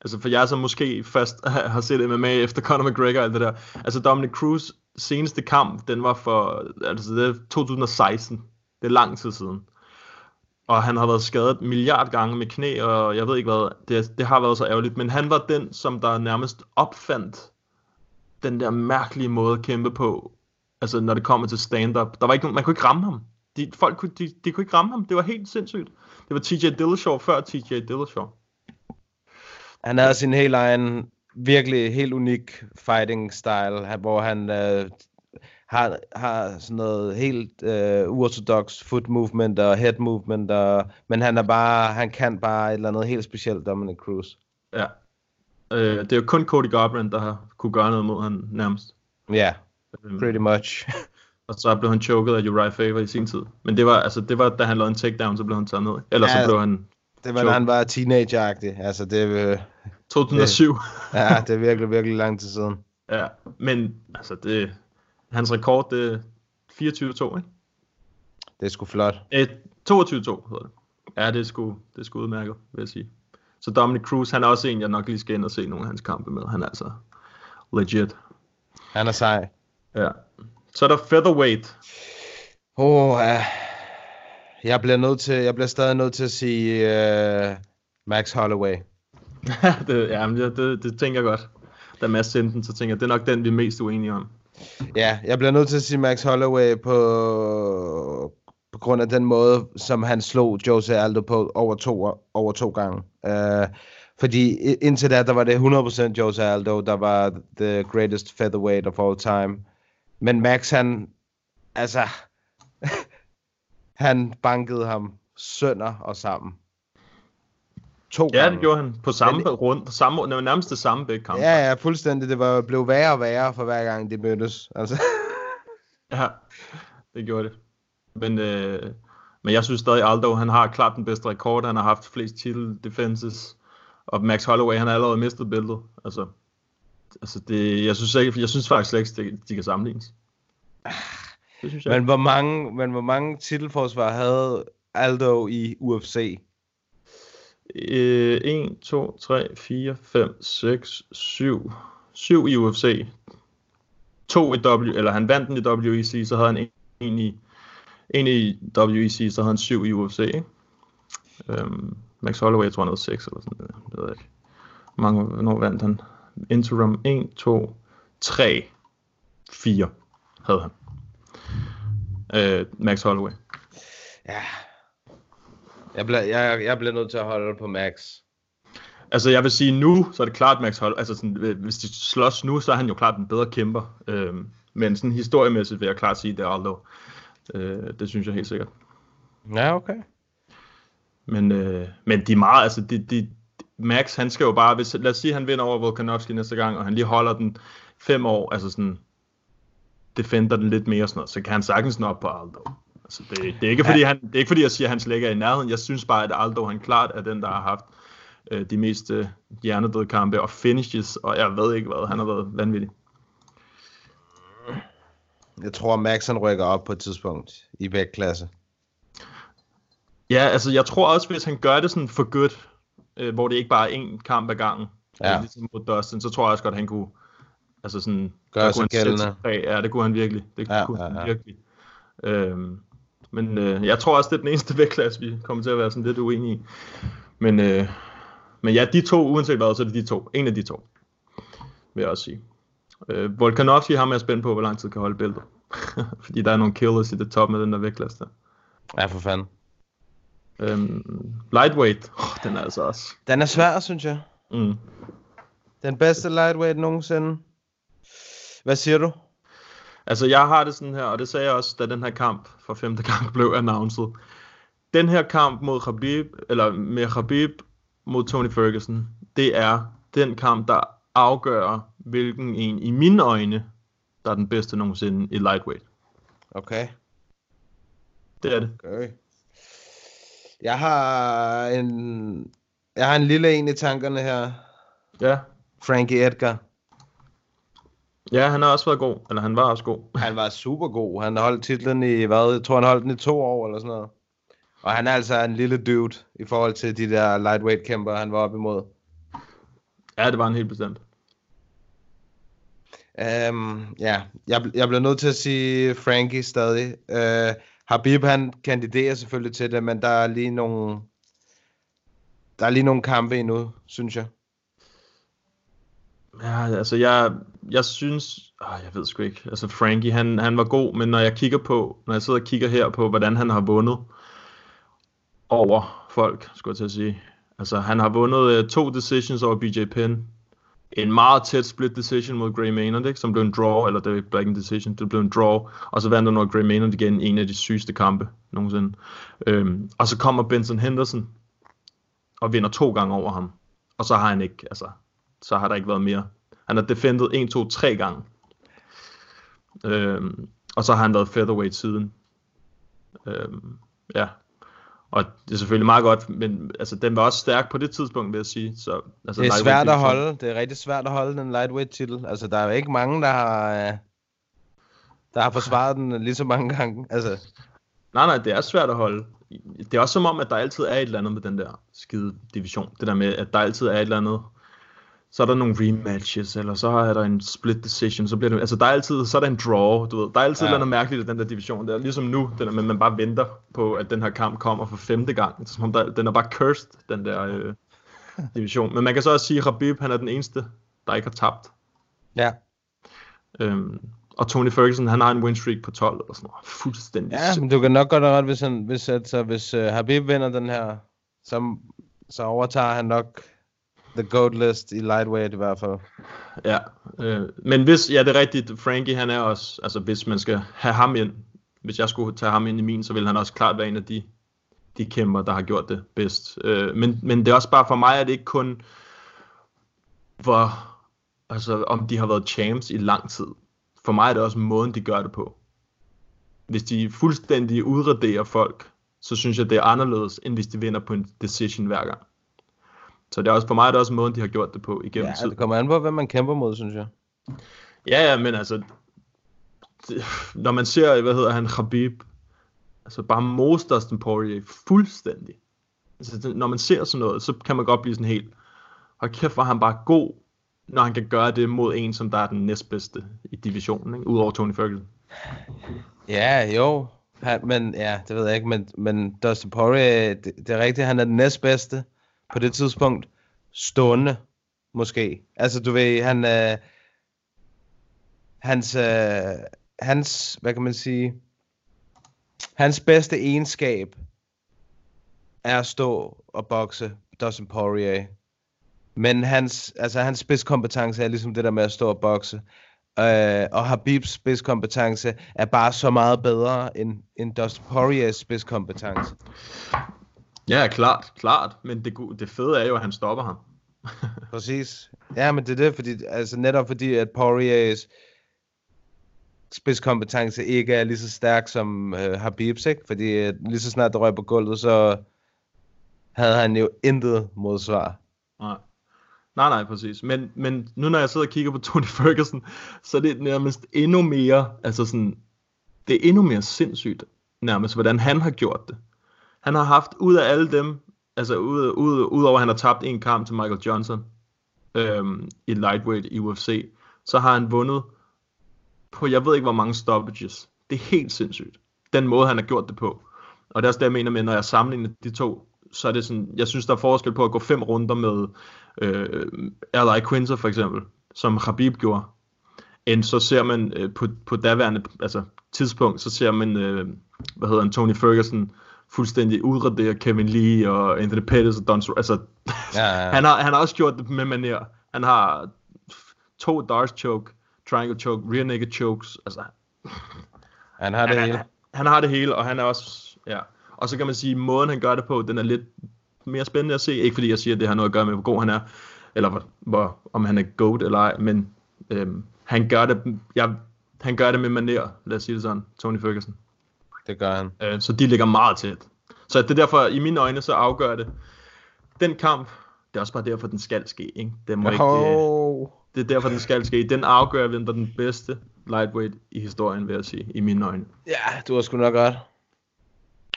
altså for jer, som måske først har set MMA efter Conor McGregor og alt det der, altså Dominic Cruz seneste kamp, den var for, altså det er 2016, det er lang tid siden. Og han har været skadet milliard gange med knæ, og jeg ved ikke hvad, det, det har været så ærgerligt, men han var den, som der nærmest opfandt den der mærkelige måde at kæmpe på, altså når det kommer til stand-up. Der var ikke nogen, man kunne ikke ramme ham. De, folk kunne, de, de kunne ikke ramme ham. Det var helt sindssygt. Det var TJ Dillashaw før TJ Dillashaw. han havde sin helt egen, virkelig helt unik fighting style, hvor han øh, har, har sådan noget helt øh, uorthodox foot movement og head movement, og, men han er bare, han kan bare et eller andet helt specielt, Dominic Cruz. Ja. Øh, det er jo kun Cody Garbrandt, der har kunne gøre noget mod han nærmest. Ja, Øhm, pretty much. Og så blev han choket af Uriah Faber i sin tid. Men det var, altså, det var da han lavede en takedown, så blev han taget ned. Eller Ja. så blev han Det var, da han var teenager-agtig. Altså, det, øh, 2007. ja, det er virkelig, virkelig lang tid siden. ja. Men altså, det, hans rekord, det er 24-2, ikke? Det er sgu flot. Eh, 22-2 hedder det. Ja, det er sgu, det er sgu udmærket, vil jeg sige. Så Dominic Cruz, han er også en, jeg nok lige skal ind og se nogle af hans kampe med. Han er altså legit. Han er sej. Ja. Så er der featherweight. Åh, oh, ja. Jeg bliver nødt til, jeg bliver stadig nødt til at sige uh, Max Holloway. det, ja, det, det, det, tænker jeg godt. Da Mads sendte den, så tænker jeg, det er nok den, vi er mest uenige om. Ja, jeg bliver nødt til at sige Max Holloway på, på grund af den måde, som han slog Jose Aldo på over to, over to gange. Uh, fordi indtil da, der var det 100% Jose Aldo, der var the greatest featherweight of all time. Men Max, han, altså, han bankede ham sønder og sammen. To Ja, gange. det gjorde han på samme Men- på samme, det var nærmest det samme begge kampe. Ja, ja, fuldstændig. Det var, blev værre og værre for hver gang, de mødtes. Altså, ja det gjorde det. Men, øh, men jeg synes stadig, Aldo, han har klart den bedste rekord. Han har haft flest titel defenses. Og Max Holloway, han har allerede mistet bæltet. Altså, altså det, jeg, synes ikke, jeg synes faktisk slet ikke, de, de kan sammenlignes. Det synes jeg. men, hvor mange, men hvor mange titelforsvar havde Aldo i UFC? Øh, 1, 2, 3, 4, 5, 6, 7. 7 i UFC. 2 i W, eller han vandt den i WEC, så havde han en, i en i WEC, så havde han 7 i UFC, ikke? Øhm, Max Holloway, jeg tror han havde 6 eller sådan noget. Jeg ved ikke. Mange, hvornår vandt han? Interim 1, 2, 3, 4 havde han. Øh, Max Holloway. Ja. Jeg bliver, jeg, jeg bliver nødt til at holde på Max. Altså, jeg vil sige nu, så er det klart, Max Holloway, altså sådan, hvis de slås nu, så er han jo klart en bedre kæmper. Øhm, men sådan historiemæssigt vil jeg klart sige, det er Aldo. Øh, det synes jeg helt sikkert. Ja, okay. Men, øh, men de er meget, altså, de, de, Max, han skal jo bare, hvis, lad os sige, han vinder over Volkanovski næste gang, og han lige holder den fem år, altså sådan, defender den lidt mere og sådan noget, så kan han sagtens nå op på Aldo. Altså, det, det, er ikke fordi, han, det er ikke fordi, jeg siger, at han slet ikke er i nærheden. Jeg synes bare, at Aldo, han klart er den, der har haft øh, de mest øh, hjernedøde kampe og finishes, og jeg ved ikke hvad, han har været vanvittig. Jeg tror, Max han rykker op på et tidspunkt i vægtklasse. Ja, altså jeg tror også, hvis han gør det sådan for godt, øh, hvor det ikke bare er én kamp ad gangen, Ja. ligesom mod Dustin, så tror jeg også godt, at han kunne, altså sådan, Gøre sig han gældende. Ja, det kunne han virkelig. Det Ja, kunne ja, han ja. virkelig. Øhm, men øh, jeg tror også, det er den eneste vægtklasse, vi kommer til at være sådan lidt uenige i. Men, øh, men ja, de to, uanset hvad, så er det de to. En af de to, vil jeg også sige. Øh, Volkanovski har jeg spændt på, hvor lang tid kan holde bæltet. Fordi der er nogle killers i det top med den der vægtklasse der. Ja, for fanden. Øhm, lightweight, oh, den er altså også. Den er svær, synes jeg. Mm. Den bedste lightweight nogensinde. Hvad siger du? Altså, jeg har det sådan her, og det sagde jeg også, da den her kamp for femte gang blev announced. Den her kamp mod Khabib, eller med Khabib mod Tony Ferguson, det er den kamp, der afgør, hvilken en i mine øjne, der er den bedste nogensinde i lightweight. Okay. Det er det. okay. Jeg har en... Jeg har en lille en i tankerne her. Ja. Frankie Edgar. Ja, han har også været god. Eller han var også god. Han var super god. Han holdt titlen i, hvad? Jeg tror, han holdt den i to år eller sådan noget. Og han er altså en lille dude i forhold til de der lightweight kæmper, han var op imod. Ja, det var en helt bestemt. Um, ja, jeg, jeg bliver nødt til at sige Frankie stadig. Uh, Habib han kandiderer selvfølgelig til det, men der er lige nogle der er lige nogle kampe endnu, synes jeg. Ja, altså jeg, jeg synes, åh, jeg ved sgu ikke, altså Frankie, han, han var god, men når jeg kigger på, når jeg sidder og kigger her på, hvordan han har vundet over folk, skulle jeg til at sige. Altså han har vundet øh, to decisions over BJ Penn, en meget tæt split decision mod Gray Maynard, ikke? som blev en draw, eller det var ikke en decision, det blev en draw, og så vandt han over Gray Maynard igen en af de sygeste kampe nogensinde. Øhm, og så kommer Benson Henderson og vinder to gange over ham, og så har han ikke, altså, så har der ikke været mere. Han har defendet 1, 2, 3 gange. Øhm, og så har han været featherweight siden. Øhm, ja, og det er selvfølgelig meget godt, men altså, den var også stærk på det tidspunkt, vil jeg sige. Så, altså, Det er svært at holde. Det er rigtig svært at holde den lightweight titel. Altså, der er jo ikke mange, der har, der har forsvaret den lige så mange gange. Altså, Nej, nej, det er svært at holde. Det er også som om, at der altid er et eller andet med den der skide division. Det der med, at der altid er et eller andet. Så er der nogle rematches, eller så er der en split decision, så bliver det, altså der er altid, så er der en draw, du ved. Der er altid Ja. noget mærkeligt i den der division. Det er ligesom nu, den der, men man bare venter på, at den her kamp kommer for femte gang. Som om der, den er bare cursed, den der øh, division. Men man kan så også sige, at Khabib, han er den eneste, der ikke har tabt. ja. Øhm, og Tony Ferguson, han har en win streak på 12 eller sådan noget. Fuldstændig Ja, men du kan nok godt ret, hvis, han, hvis, altså, hvis uh, Habib vinder den her, så, så overtager han nok the GOAT list i lightweight i hvert fald. Ja, øh, men hvis, ja det er rigtigt, Frankie han er også, altså hvis man skal have ham ind, hvis jeg skulle tage ham ind i min, så ville han også klart være en af de, de kæmper, der har gjort det bedst. Øh, men, men det er også bare for mig, at det ikke kun, hvor, altså om de har været champs i lang tid. For mig er det også måden, de gør det på. Hvis de fuldstændig udraderer folk, så synes jeg, det er anderledes, end hvis de vinder på en decision hver gang. Så det er også, for mig er det også måden, de har gjort det på igennem Ja, tiden. det kommer an på, hvem man kæmper mod, synes jeg. Ja, ja, men altså, det, når man ser, hvad hedder han, Khabib, altså bare mose Dustin Poirier fuldstændig. Altså, når man ser sådan noget, så kan man godt blive sådan helt, og kæft, er han bare god, når han kan gøre det mod en, som der er den næstbedste i divisionen, ikke? udover Tony Ferguson. Ja, jo. Han, men ja, det ved jeg ikke, men, men Dustin Poirier, det, det er rigtigt, han er den næstbedste på det tidspunkt. Stående, måske. Altså, du ved, han... Øh, hans, øh, hans, hvad kan man sige, hans bedste egenskab er at stå og bokse Dustin Poirier. Men hans, altså hans spidskompetence er ligesom det der med at stå og bokse. Øh, og Habibs spidskompetence er bare så meget bedre end, end Dustin Poiriers spidskompetence. Ja, klart, klart, men det, det fede er jo, at han stopper ham. Præcis. Ja, men det er det, fordi, altså netop fordi, at Poiriers spidskompetence ikke er lige så stærk som øh, Habibs, ikke? Fordi øh, lige så snart der røg på gulvet, så havde han jo intet modsvar. Nej. Nej, nej, præcis. Men, men nu når jeg sidder og kigger på Tony Ferguson, så er det nærmest endnu mere, altså sådan, det er endnu mere sindssygt, nærmest, hvordan han har gjort det. Han har haft, ud af alle dem, altså ud, ud, ud over at han har tabt en kamp til Michael Johnson, øhm, i lightweight i UFC, så har han vundet på, jeg ved ikke hvor mange stoppages. Det er helt sindssygt. Den måde, han har gjort det på. Og det er også det, jeg mener med, når jeg sammenligner de to, så er det sådan, jeg synes, der er forskel på at gå fem runder med øh, Ally Quinter for eksempel, som Khabib gjorde, end så ser man øh, på, på daværende altså, tidspunkt, så ser man, øh, hvad hedder han, Tony Ferguson fuldstændig udradere Kevin Lee og Anthony Pettis og Don Cer- altså, Ja, ja. han, har, han har også gjort det med manér. Han har to Darce choke, triangle choke, rear naked chokes, altså Han har det han, hele. han, han har det hele, og han er også, ja. Og så kan man sige, måden han gør det på, den er lidt mere spændende at se. Ikke fordi jeg siger, at det har noget at gøre med, hvor god han er, eller hvor, hvor, om han er goat eller ej, men øhm, han gør det, jeg, han gør det med maner, lad os sige det sådan, Tony Ferguson. Det gør han. Øh, så de ligger meget tæt. Så det er derfor, i mine øjne, så afgør det. Den kamp, det er også bare derfor, den skal ske. Ikke? Det, må ikke, øh, Oh. det er derfor, den skal ske. Den afgør, hvem der er den bedste lightweight i historien, vil jeg sige, i mine øjne. Ja, du har sgu nok ret.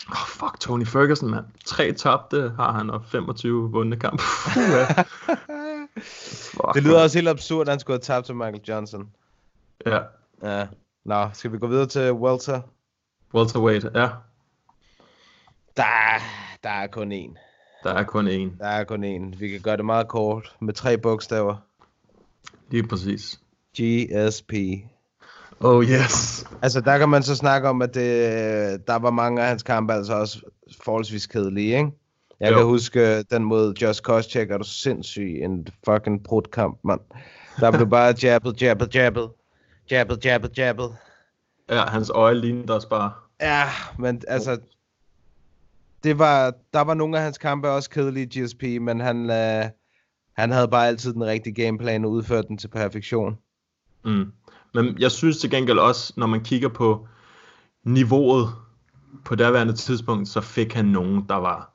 Oh, fuck, Tony Ferguson, mand. Tre tabte har han, og 25 vundne kamp. Puh, ja. Fuck, Det lyder mand. også helt absurd, at han skulle have tabt til Michael Johnson. Ja, Ja. Nå, skal vi gå videre til Welter? Welterweight, ja. Der, der er kun én. Der er kun én. Der er kun én. Vi kan gøre det meget kort med tre bogstaver. Lige præcis. GSP. Oh yes. Altså, der kan man så snakke om, at det, der var mange af hans kampe altså også forholdsvis kedelige, ikke? Jeg Jo. kan huske øh, den mod Josh Koscheck, er du sindssyg, en fucking brudkamp, mand. Der blev bare jabbet, jabbet, jabbet, jabbet, jabbet, jabbet. Ja, hans øje lignede også bare. Ja, men altså, det var, der var nogle af hans kampe også kedelige, GSP, men han, øh, han havde bare altid den rigtige gameplan og udførte den til perfektion. Mm. Men jeg synes til gengæld også, når man kigger på niveauet på derværende tidspunkt, så fik han nogen, der var,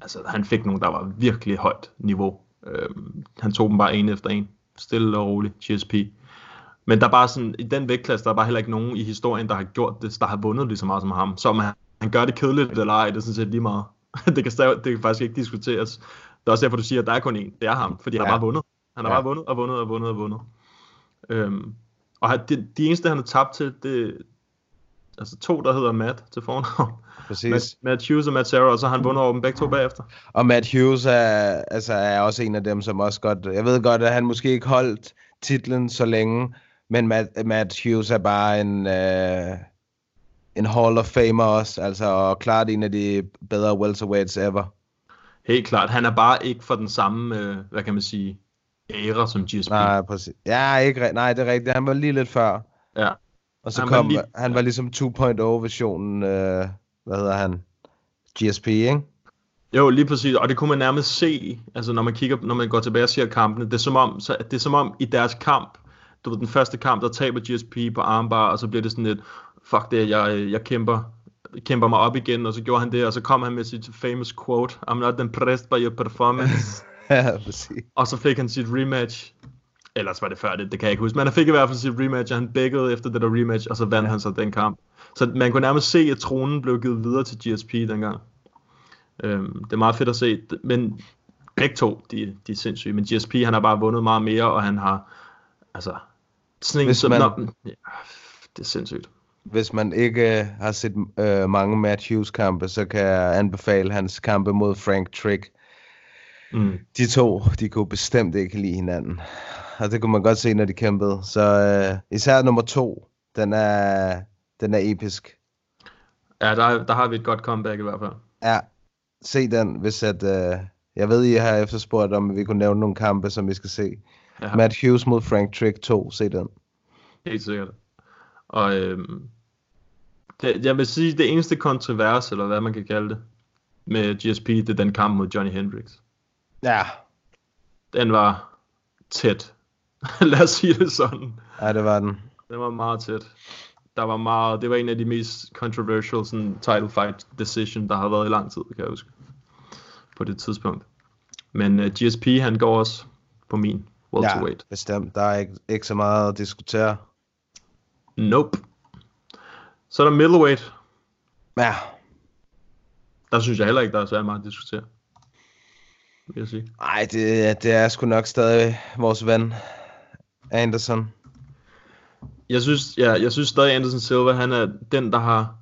altså han fik nogen, der var virkelig højt niveau. Øhm, han tog dem bare en efter en, stille og roligt, GSP. Men der er bare sådan, i den vægtklasse, der er bare heller ikke nogen i historien, der har gjort det, der har vundet lige så meget som ham. Så om han, han gør det kedeligt eller ej, det er sådan set lige meget. det, kan stav, det kan faktisk ikke diskuteres. Det er også derfor, du siger, at der er kun én. Det er ham, fordi han Ja. har bare vundet. Han har Ja. bare vundet og vundet og vundet og vundet. Øhm, og han, de, de eneste, han har tabt til, det altså to, der hedder Matt til fornavn. Præcis. Matt, Matt Hughes og Matt Sarah, og så har han vundet over dem begge to bagefter. Og Matt Hughes er, altså, er også en af dem, som også godt... Jeg ved godt, at han måske ikke holdt titlen så længe, men Matt, Matt Hughes er bare en, øh, en Hall of Famer også, altså, og klart en af de bedre welterweights ever. Helt klart. Han er bare ikke for den samme, øh, hvad kan man sige, æra som GSP. Nej, præcis. Ja, ikke, nej, det er rigtigt. Han var lige lidt før. Ja. Og så Han han var kom, lige- han var ligesom 2.0-versionen, øh, hvad hedder han? GSP, ikke? Jo, lige præcis, og det kunne man nærmest se, altså når man kigger, når man går tilbage og ser kampene, det er som om, så, det er som om i deres kamp, du ved, den første kamp, der taber GSP på armbar, og så bliver det sådan lidt, fuck det, jeg, jeg kæmper, kæmper mig op igen, og så gjorde han det, og så kom han med sit famous quote, I'm not impressed by your performance, ja, præcis. og så fik han sit rematch, ellers var det før det, det kan jeg ikke huske, men han fik i hvert fald sit rematch, og han bækkede efter det der rematch, og så vandt ja. han så den kamp. Så man kunne nærmest se, at tronen blev givet videre til GSP dengang. Øhm, det er meget fedt at se, men begge to, de, de er sindssyge, men GSP, han har bare vundet meget mere, og han har, altså, sådan en, Hvis som, man- når, ja, det er sindssygt. Hvis man ikke øh, har set øh, mange Matt Hughes kampe, så kan jeg anbefale hans kampe mod Frank Trick. Mm. De to, de kunne bestemt ikke lide hinanden. Og det kunne man godt se, når de kæmpede. Så øh, især nummer to, den er, den er episk. Ja, der, der har vi et godt comeback i hvert fald. Ja, se den, hvis at... Øh, jeg ved, I har efterspurgt om, vi kunne nævne nogle kampe, som vi skal se. Ja. Matt Hughes mod Frank Trick 2, se den. Helt sikkert. Og øhm, det, jeg vil sige, det eneste kontrovers, eller hvad man kan kalde det, med GSP, det er den kamp mod Johnny Hendricks. Ja, Den var tæt. Lad os sige det sådan. ja det var den. Den var meget tæt. Der var meget, det var en af de mest controversial sådan, title fight decision, der har været i lang tid, kan jeg huske. På det tidspunkt. Men uh, GSP, han går også på min welterweight. Ja, bestemt. Der er ikke, ikke så meget at diskutere. Nope. Så er der middleweight. Ja, Der synes jeg heller ikke, der er så meget at diskutere. Vil jeg sige. Ej, det, det er sgu nok stadig vores ven, Anderson. Jeg synes, ja, jeg synes stadig, Anderson Silva, han er den, der har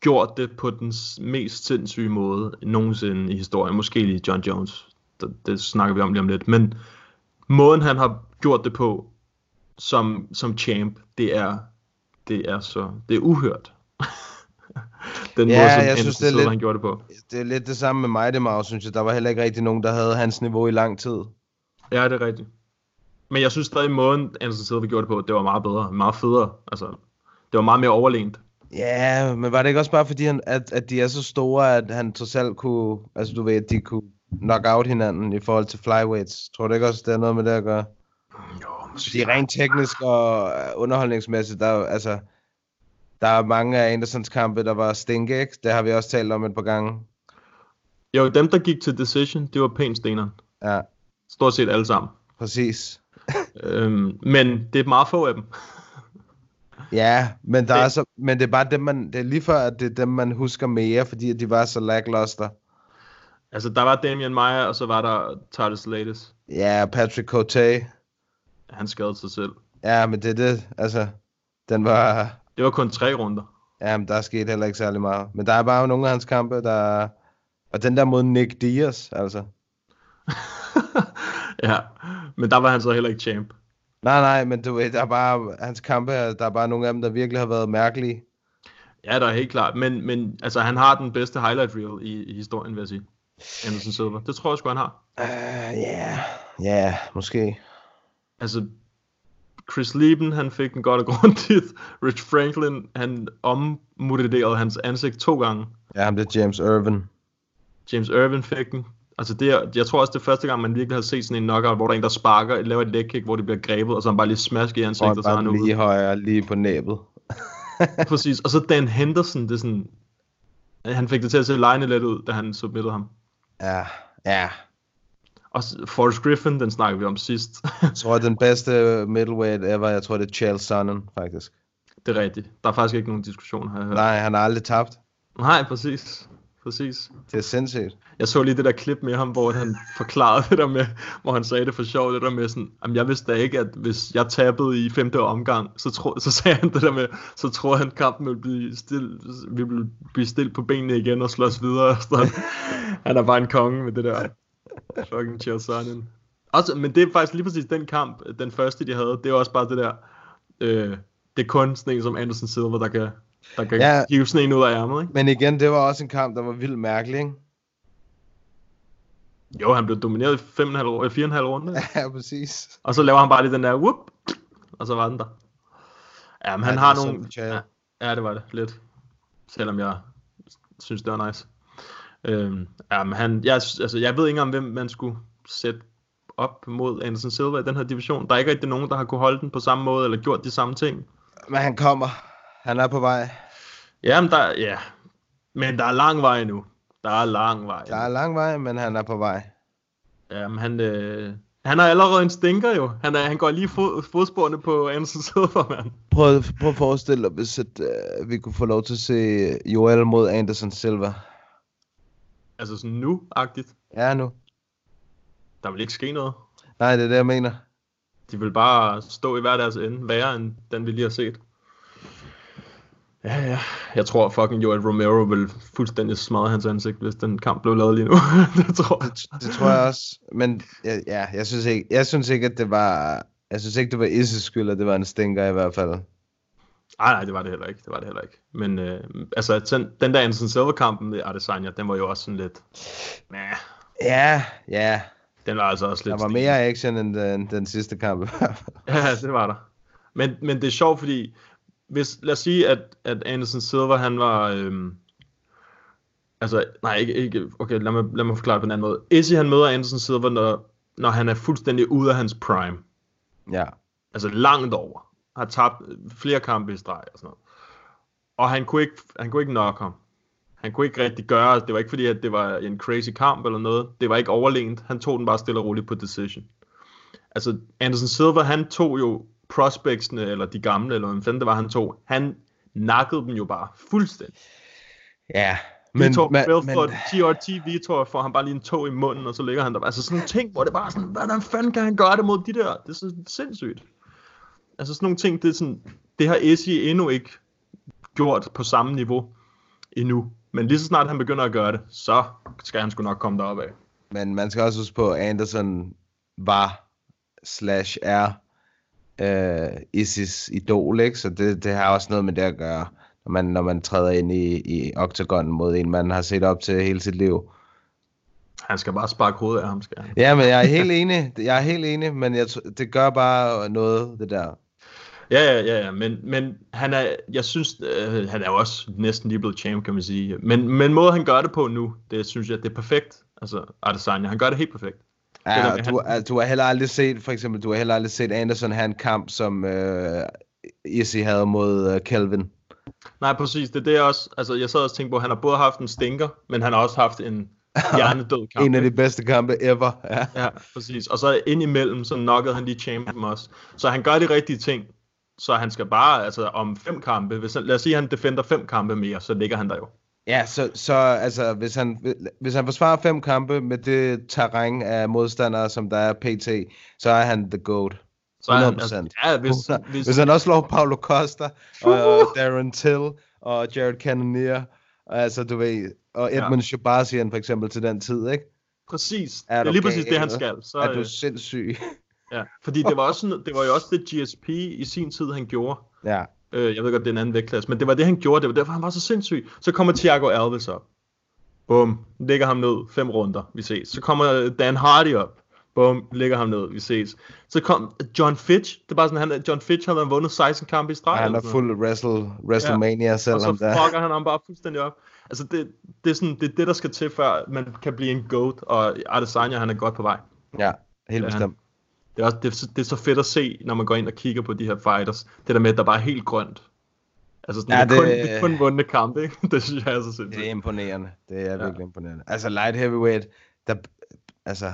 gjort det på den mest sindssyge måde nogensinde i historien. Måske lige John Jones. Det, det snakker vi om lige om lidt. Men måden, han har gjort det på som, som champ, det er, det er så, det er uhørt. den Ja, måde, som jeg synes, det er Silva, lidt- han gjorde det på. Det er lidt det samme med mig, det Maus, synes jeg. Der var heller ikke rigtig nogen, der havde hans niveau i lang tid. Ja, det er rigtigt. Men jeg synes stadig, måden Anderson Silva gjorde det på, det var meget bedre, meget federe. Altså, det var meget mere overlænt. Ja, men var det ikke også bare fordi, han, at, at de er så store, at han trods alt kunne, altså du ved, at de kunne knock out hinanden i forhold til flyweights? Tror du ikke også, det er noget med det at gøre? Jo, Fordi rent teknisk og øh, underholdningsmæssigt, der, er altså, der er mange af Andersons kampe, der var stinke, ikke? Det har vi også talt om et par gange. Jo, dem der gik til decision, det var pænt steneren. Ja, Stort set alle sammen. præcis. Øhm, men det er meget få af dem. Ja, men, der Det- er så, men det er bare dem, man, det er lige før, at det er dem, man husker mere, fordi at de var så lackluster. Altså, der var Damian Meyer, og så var der Tyler Slates. Ja, Patrick Cote. Han skadede sig selv. Ja, men det er det, altså, den var, Det var kun tre runder. ja, men der er sket heller ikke særlig meget. Men der er bare nogle af hans kampe, der, og den der mod Nick Diaz, altså. ja, men der var han så heller ikke champ. Nej, nej, men du ved, der er bare, hans kampe, der er bare nogle af dem, der virkelig har været mærkelige. Ja, der er helt klart. Men, men altså, han har den bedste highlight reel i, i historien, vil jeg sige. Anderson Silva. Det tror jeg sgu, han har. Ja, uh, yeah. ja, yeah, måske. Altså, Chris Lieben, han fik den godt og grundigt. Rich Franklin, han ommodellerede hans ansigt to gange. Ja, ham det er James Irvin. James Irvin fik den. Altså det er, jeg tror også, det er første gang, man virkelig har set sådan en knockout, hvor der er en, der sparker, laver et leg kick, hvor det bliver grebet, og så han bare lige smasker i Og ansigtet, og så er han ude. lige højere, lige på næbet. Præcis. Og så Dan Henderson, det er sådan, han fik det til at se lejende lidt ud, da han submittede ham. Ja, ja. Og Forrest Griffin, den snakker vi om sidst. Jeg tror, den bedste middleweight ever, jeg tror, det er Chael Sonnen, faktisk. det er rigtigt. Der er faktisk ikke nogen diskussion her. Nej, han har aldrig tabt. Nej, præcis. Præcis. Det er sindssygt. Jeg så lige det der klip med ham, hvor han forklarede det der med, hvor han sagde det for sjov, det der med sådan, jamen jeg vidste da ikke, at hvis jeg tabede i femte omgang, så, tro, så sagde han det der med, så tror han, kampen ville blive still, vi ville blive stillet på benene igen og slås videre. Så han, han er bare en konge med det der fucking Chael Sonnen. Også, men det er faktisk lige præcis den kamp, den første de havde, det er også bare det der, øh, det er kun sådan en som Anderson Silva, der kan, der kan Ja. hive sådan en ud af ærmet, ikke? Men igen, det var også en kamp, der var vildt mærkelig, ikke? Jo, han blev domineret i 5,5 år- 4,5 runde. Ja, præcis. Og så laver han bare lige den der whoop, og så var den der. Ja, men han Ja, har nogle... Ja, ja, det var det lidt. Selvom jeg synes, det var nice. Øhm, ja, men han, jeg, altså, jeg ved ikke engang, hvem man skulle sætte op mod Anderson Silva i den her division. Der er ikke rigtig nogen, der har kunne holde den på samme måde, eller gjort de samme ting. Men han kommer. Han er på vej. Ja, men der, ja. men der er lang vej endnu. Der er lang vej. Der er lang vej, men han er på vej. Ja, men han, øh, han er allerede en stinker jo. Han, er, han går lige fod, fodsporene på Anderson Silva, mand. Prøv, prøv at forestille dig, hvis at, uh, vi kunne få lov til at se Joel mod Anderson Silva. Altså sådan nu-agtigt. Ja, nu. Der vil ikke ske noget. Nej, det er det, jeg mener. De vil bare stå i hver deres ende, værre end den vi lige har set. Ja, ja. Jeg tror fucking Joel Romero vil fuldstændig smadre hans ansigt, hvis den kamp blev lavet lige nu. det tror jeg. Det tror jeg også. Men ja, ja jeg, synes ikke, jeg synes ikke, at det var... Jeg synes ikke, det var Isses skyld, at det var en stinker i hvert fald. Nej, nej, det var det heller ikke. Det var det heller ikke. Men øh, altså, den, den der Anderson Silva-kampen med Adesanya, den var jo også sådan lidt... Nah, Ja, ja. den var altså også lidt... Der var stil. mere action end den, den sidste kamp. i hvert fald. Ja, det var der. Men, men det er sjovt, fordi hvis, lad os sige, at, at Anderson Silva, han var, øhm, altså, nej, ikke, ikke, okay, lad mig, lad mig forklare det på en anden måde. Izzy, han møder Anderson Silva, når, når han er fuldstændig ude af hans prime. ja. Altså langt over. Har tabt flere kampe i streg og sådan noget. Og han kunne ikke, han kunne ikke nok ham. Han kunne ikke rigtig gøre, det var ikke fordi, at det var en crazy kamp eller noget. Det var ikke overlegent. Han tog den bare stille og roligt på decision. Altså, Anderson Silva, han tog jo prospectsene, eller de gamle, eller hvad fanden det var, han tog. Han nakkede dem jo bare fuldstændig. Ja. Men, Vitor men, Belfort, TRT Vitor, får han bare lige en tog i munden, og så ligger han der. Altså sådan nogle ting, hvor det bare sådan, hvordan fanden kan han gøre det mod de der? Det er så sindssygt. Altså sådan nogle ting, det er sådan, det har Essie endnu ikke gjort på samme niveau endnu. Men lige så snart han begynder at gøre det, så skal han sgu nok komme derop af. men man skal også huske på, at Anderson var slash er øh, Isis idol, ikke? Så det, det har også noget med det at gøre, når man, når man træder ind i, i octagon mod en, man har set op til hele sit liv. Han skal bare sparke hovedet af ham, skal han. Ja, men jeg er helt enig. Jeg er helt enig, men jeg, det gør bare noget, det der. Ja, ja, ja, ja. Men, men han er, jeg synes, øh, han er jo også næsten lige blevet champ, kan man sige. Men, men måde han gør det på nu, det synes jeg, det er perfekt. Altså, Adesanya, han gør det helt perfekt. Ja, og du, altså, du har heller aldrig set, for eksempel, du har heller aldrig set Anderson have en kamp, som øh, Izzy havde mod øh, Kelvin. Nej, præcis. Det er det også. Altså, jeg sad også og tænkte på, at han har både haft en stinker, men han har også haft en hjernedød kamp. en af de bedste kampe ever. Ja. Ja, præcis. Og så ind imellem, så knockede han lige champion også. Så han gør de rigtige ting. Så han skal bare, altså om fem kampe, hvis han, lad os sige, at han defender fem kampe mere, så ligger han der jo. Ja, så, så altså, hvis han, hvis han forsvarer fem kampe med det terræn af modstandere, som der er PT, så er han the GOAT. Så er han, 100%. altså, ja, hvis, hvis, Hvis han også slår Paulo Costa, og Darren Till, og Jared Cannonier, og altså, du ved, og Edmund ja. Shabazian for eksempel til den tid, ikke? præcis. Er det er lige præcis det, han skal. Så, er du øh, sindssyg? ja. Fordi det var, også det var jo også det GSP i sin tid, han gjorde. ja. Øh, jeg ved godt, det er en anden vægtklasse, men det var det, han gjorde. Det var derfor, han var så sindssyg. Så kommer Thiago Alves op. Bum, lægger ham ned. Fem runder, vi ses. Så kommer Dan Hardy op. Bum, lægger ham ned, vi ses. Så kom John Fitch. Det er bare sådan, han, John Fitch havde vundet 16 kampe i streg. Han eller er fuld wrestle, WrestleMania, ja. selvom Og så fucker han ham bare fuldstændig op. Altså, det, det, er sådan, det er det, der skal til, før man kan blive en GOAT. Og Adesanya, han er godt på vej. Ja, helt Ja, bestemt. Det er, også, det, er, så- det er så fedt at se, når man går ind og kigger på de her fighters. Det der med, at der bare er helt grønt. Altså sådan, Ja, ja, det, det, det- er kun, det er kun vundne kampe, ikke? Det synes jeg er så Det sindssygt. er imponerende. Det er Ja. virkelig imponerende. Altså light heavyweight, der, altså,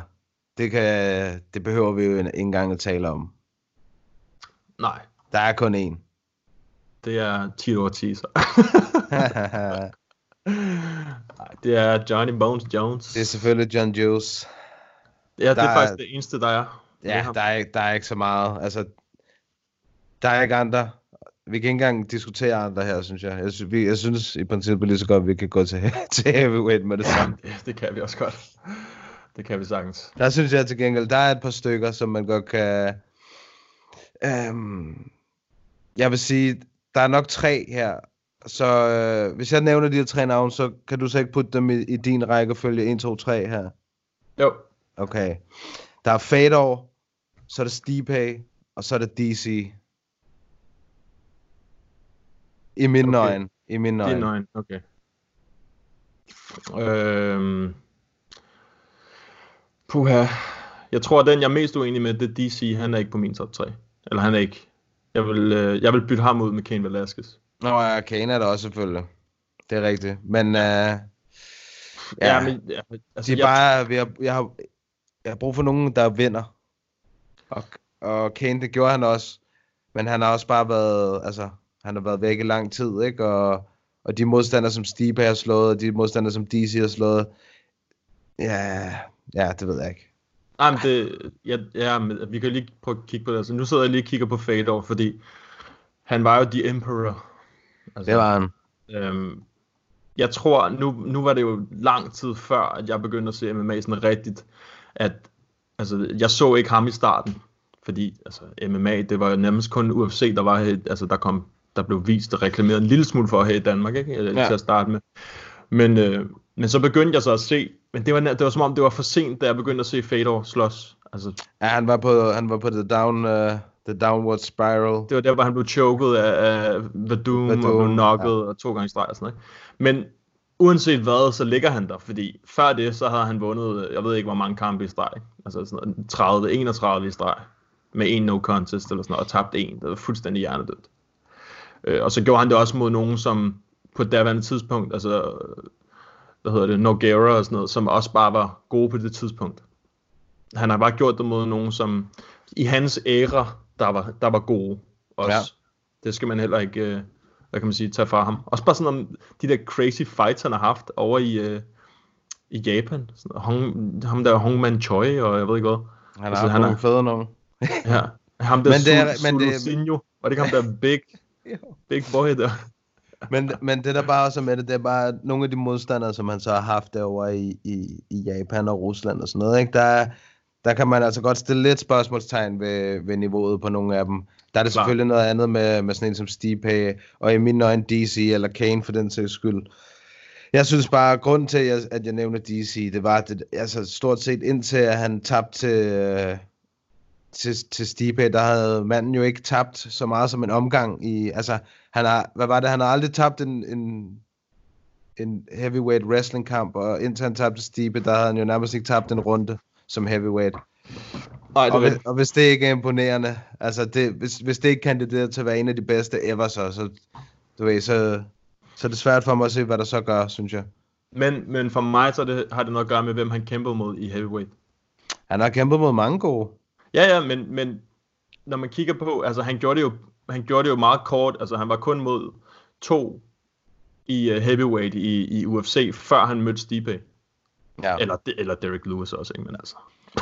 det, kan, det behøver vi jo ikke engang at tale om. Nej, Der er kun én. det er Tito Ortiz. Nej, det er Johnny Bones Jones. det er selvfølgelig John Juice. ja, det der er er- faktisk det eneste, der er. Ja, der er, ikke- der er ikke så meget. Altså, der er ikke andre. Vi kan ikke engang diskutere andre her, synes jeg. Jeg synes, vi, jeg synes i princippet lige så godt, at vi kan gå til, til heavyweight med det samme. Ja, det kan vi også godt. Det kan vi sagtens. Der synes jeg til gengæld, der er et par stykker, som man godt kan... Øhm, jeg vil sige, der er nok tre her. Så øh, hvis jeg nævner de her tre navne, så kan du så ikke putte dem i, i din rækkefølge 1, 2, 3 her. Jo, Okay. Der er Fedor, så er det Stipe, og så er det DC. I mine Okay. øjne. I mine det er øjne. Okay. Øhm. Puha. Jeg tror, at den jeg er mest uenig med, det er DC. Han er ikke på min top 3. Eller han er ikke. Jeg vil, øh, jeg vil bytte ham ud med Kane Velasquez. Nå ja, Kane er der også selvfølgelig. Det er rigtigt. Men øh, ja, Ja, men, ja, altså, de er jeg, bare, har, jeg, har, jeg har brug for nogen, der vinder. Og, og Kane, det gjorde han også. Men han har også bare været, altså, han har været væk i lang tid, ikke? Og, og de modstandere, som Stipe har slået, og de modstandere, som DC har slået, ja, ja, det ved jeg ikke. Nej, men det, ja, ja, men vi kan lige prøve at kigge på det. Altså, nu sidder jeg lige og kigger på Fedor, fordi han var jo The Emperor. Altså, Det var han. Øhm, jeg tror, nu, nu var det jo lang tid før, at jeg begyndte at se MMA sådan rigtigt, at altså, jeg så ikke ham i starten, fordi altså, MMA, det var jo nærmest kun UFC, der var altså, der kom der blev vist og reklameret en lille smule for her i Danmark, ikke? Ja. Ja. til at starte med. Men, øh, men så begyndte jeg så at se, men det var, det var som om, det var for sent, da jeg begyndte at se Fedor slås. Altså, Ja, han var på, han var på the, down, uh, the downward spiral. Det var der, hvor han blev choket af, af Vadum, Vadum, og blev knocket ja. og to gange streg og sådan noget. Men uanset hvad, så ligger han der, fordi før det, så havde han vundet, jeg ved ikke, hvor mange kampe i streg. Altså sådan noget, 30, 31 i streg. Med en no contest eller sådan noget, og tabt en. Det var fuldstændig hjernedødt. Øh, og så gjorde han det også mod nogen, som på daværende tidspunkt, altså, hvad hedder det, Nogueira og sådan noget, som også bare var gode på det tidspunkt. Han har bare gjort det mod nogen, som i hans æra, der var, der var gode også. Ja. Ja. Det skal man heller ikke, øh, hvad kan man sige, tage fra ham. Også bare sådan om de der crazy fights, han har haft over i, øh, i Japan. Sådan, Hong, ham der Hongman Choi, og jeg ved ikke hvad. Han har Altså, han nogle er- fede nogen. Ja. Ham der Men det er- Sul- men det- Sulusinho. Var det ikke ham der big, big boy der? Men, men det der bare også med det, det er bare nogle af de modstandere, som han så har haft derovre i, i, i Japan og Rusland og sådan noget, ikke? Der, er- der kan man altså godt stille lidt spørgsmålstegn ved, ved niveauet på nogle af dem. Der er det Klar. selvfølgelig noget andet med, med sådan en som Stipe, og i mine øjne DC eller Kane for den sags skyld. Jeg synes bare, at grunden til, at jeg, at jeg nævner DC, det var, at det, altså stort set indtil at han tabte til, til, til Stipe, der havde manden jo ikke tabt så meget som en omgang i, altså, han har, hvad var det, han har aldrig tabt en, en, en heavyweight wrestling kamp, og indtil han tabte Stipe, der havde han jo nærmest ikke tabt en runde som heavyweight. Nej, det Og er hvis, og hvis det ikke er imponerende, altså det, hvis, hvis det ikke kandiderer til at være en af de bedste ever, så, så, du ved, så, så er det svært for mig at se, hvad der så gør, synes jeg. Men, men for mig så det, har det noget at gøre med, hvem han kæmpede mod i heavyweight. Han har kæmpet mod mange gode. Ja, ja, men, men når man kigger på, altså han gjorde det jo, han gjorde det jo meget kort, altså han var kun mod to i uh, heavyweight i, i UFC, før han mødte Stipe. Ja. Eller, eller Derek Lewis også, ikke? Men altså.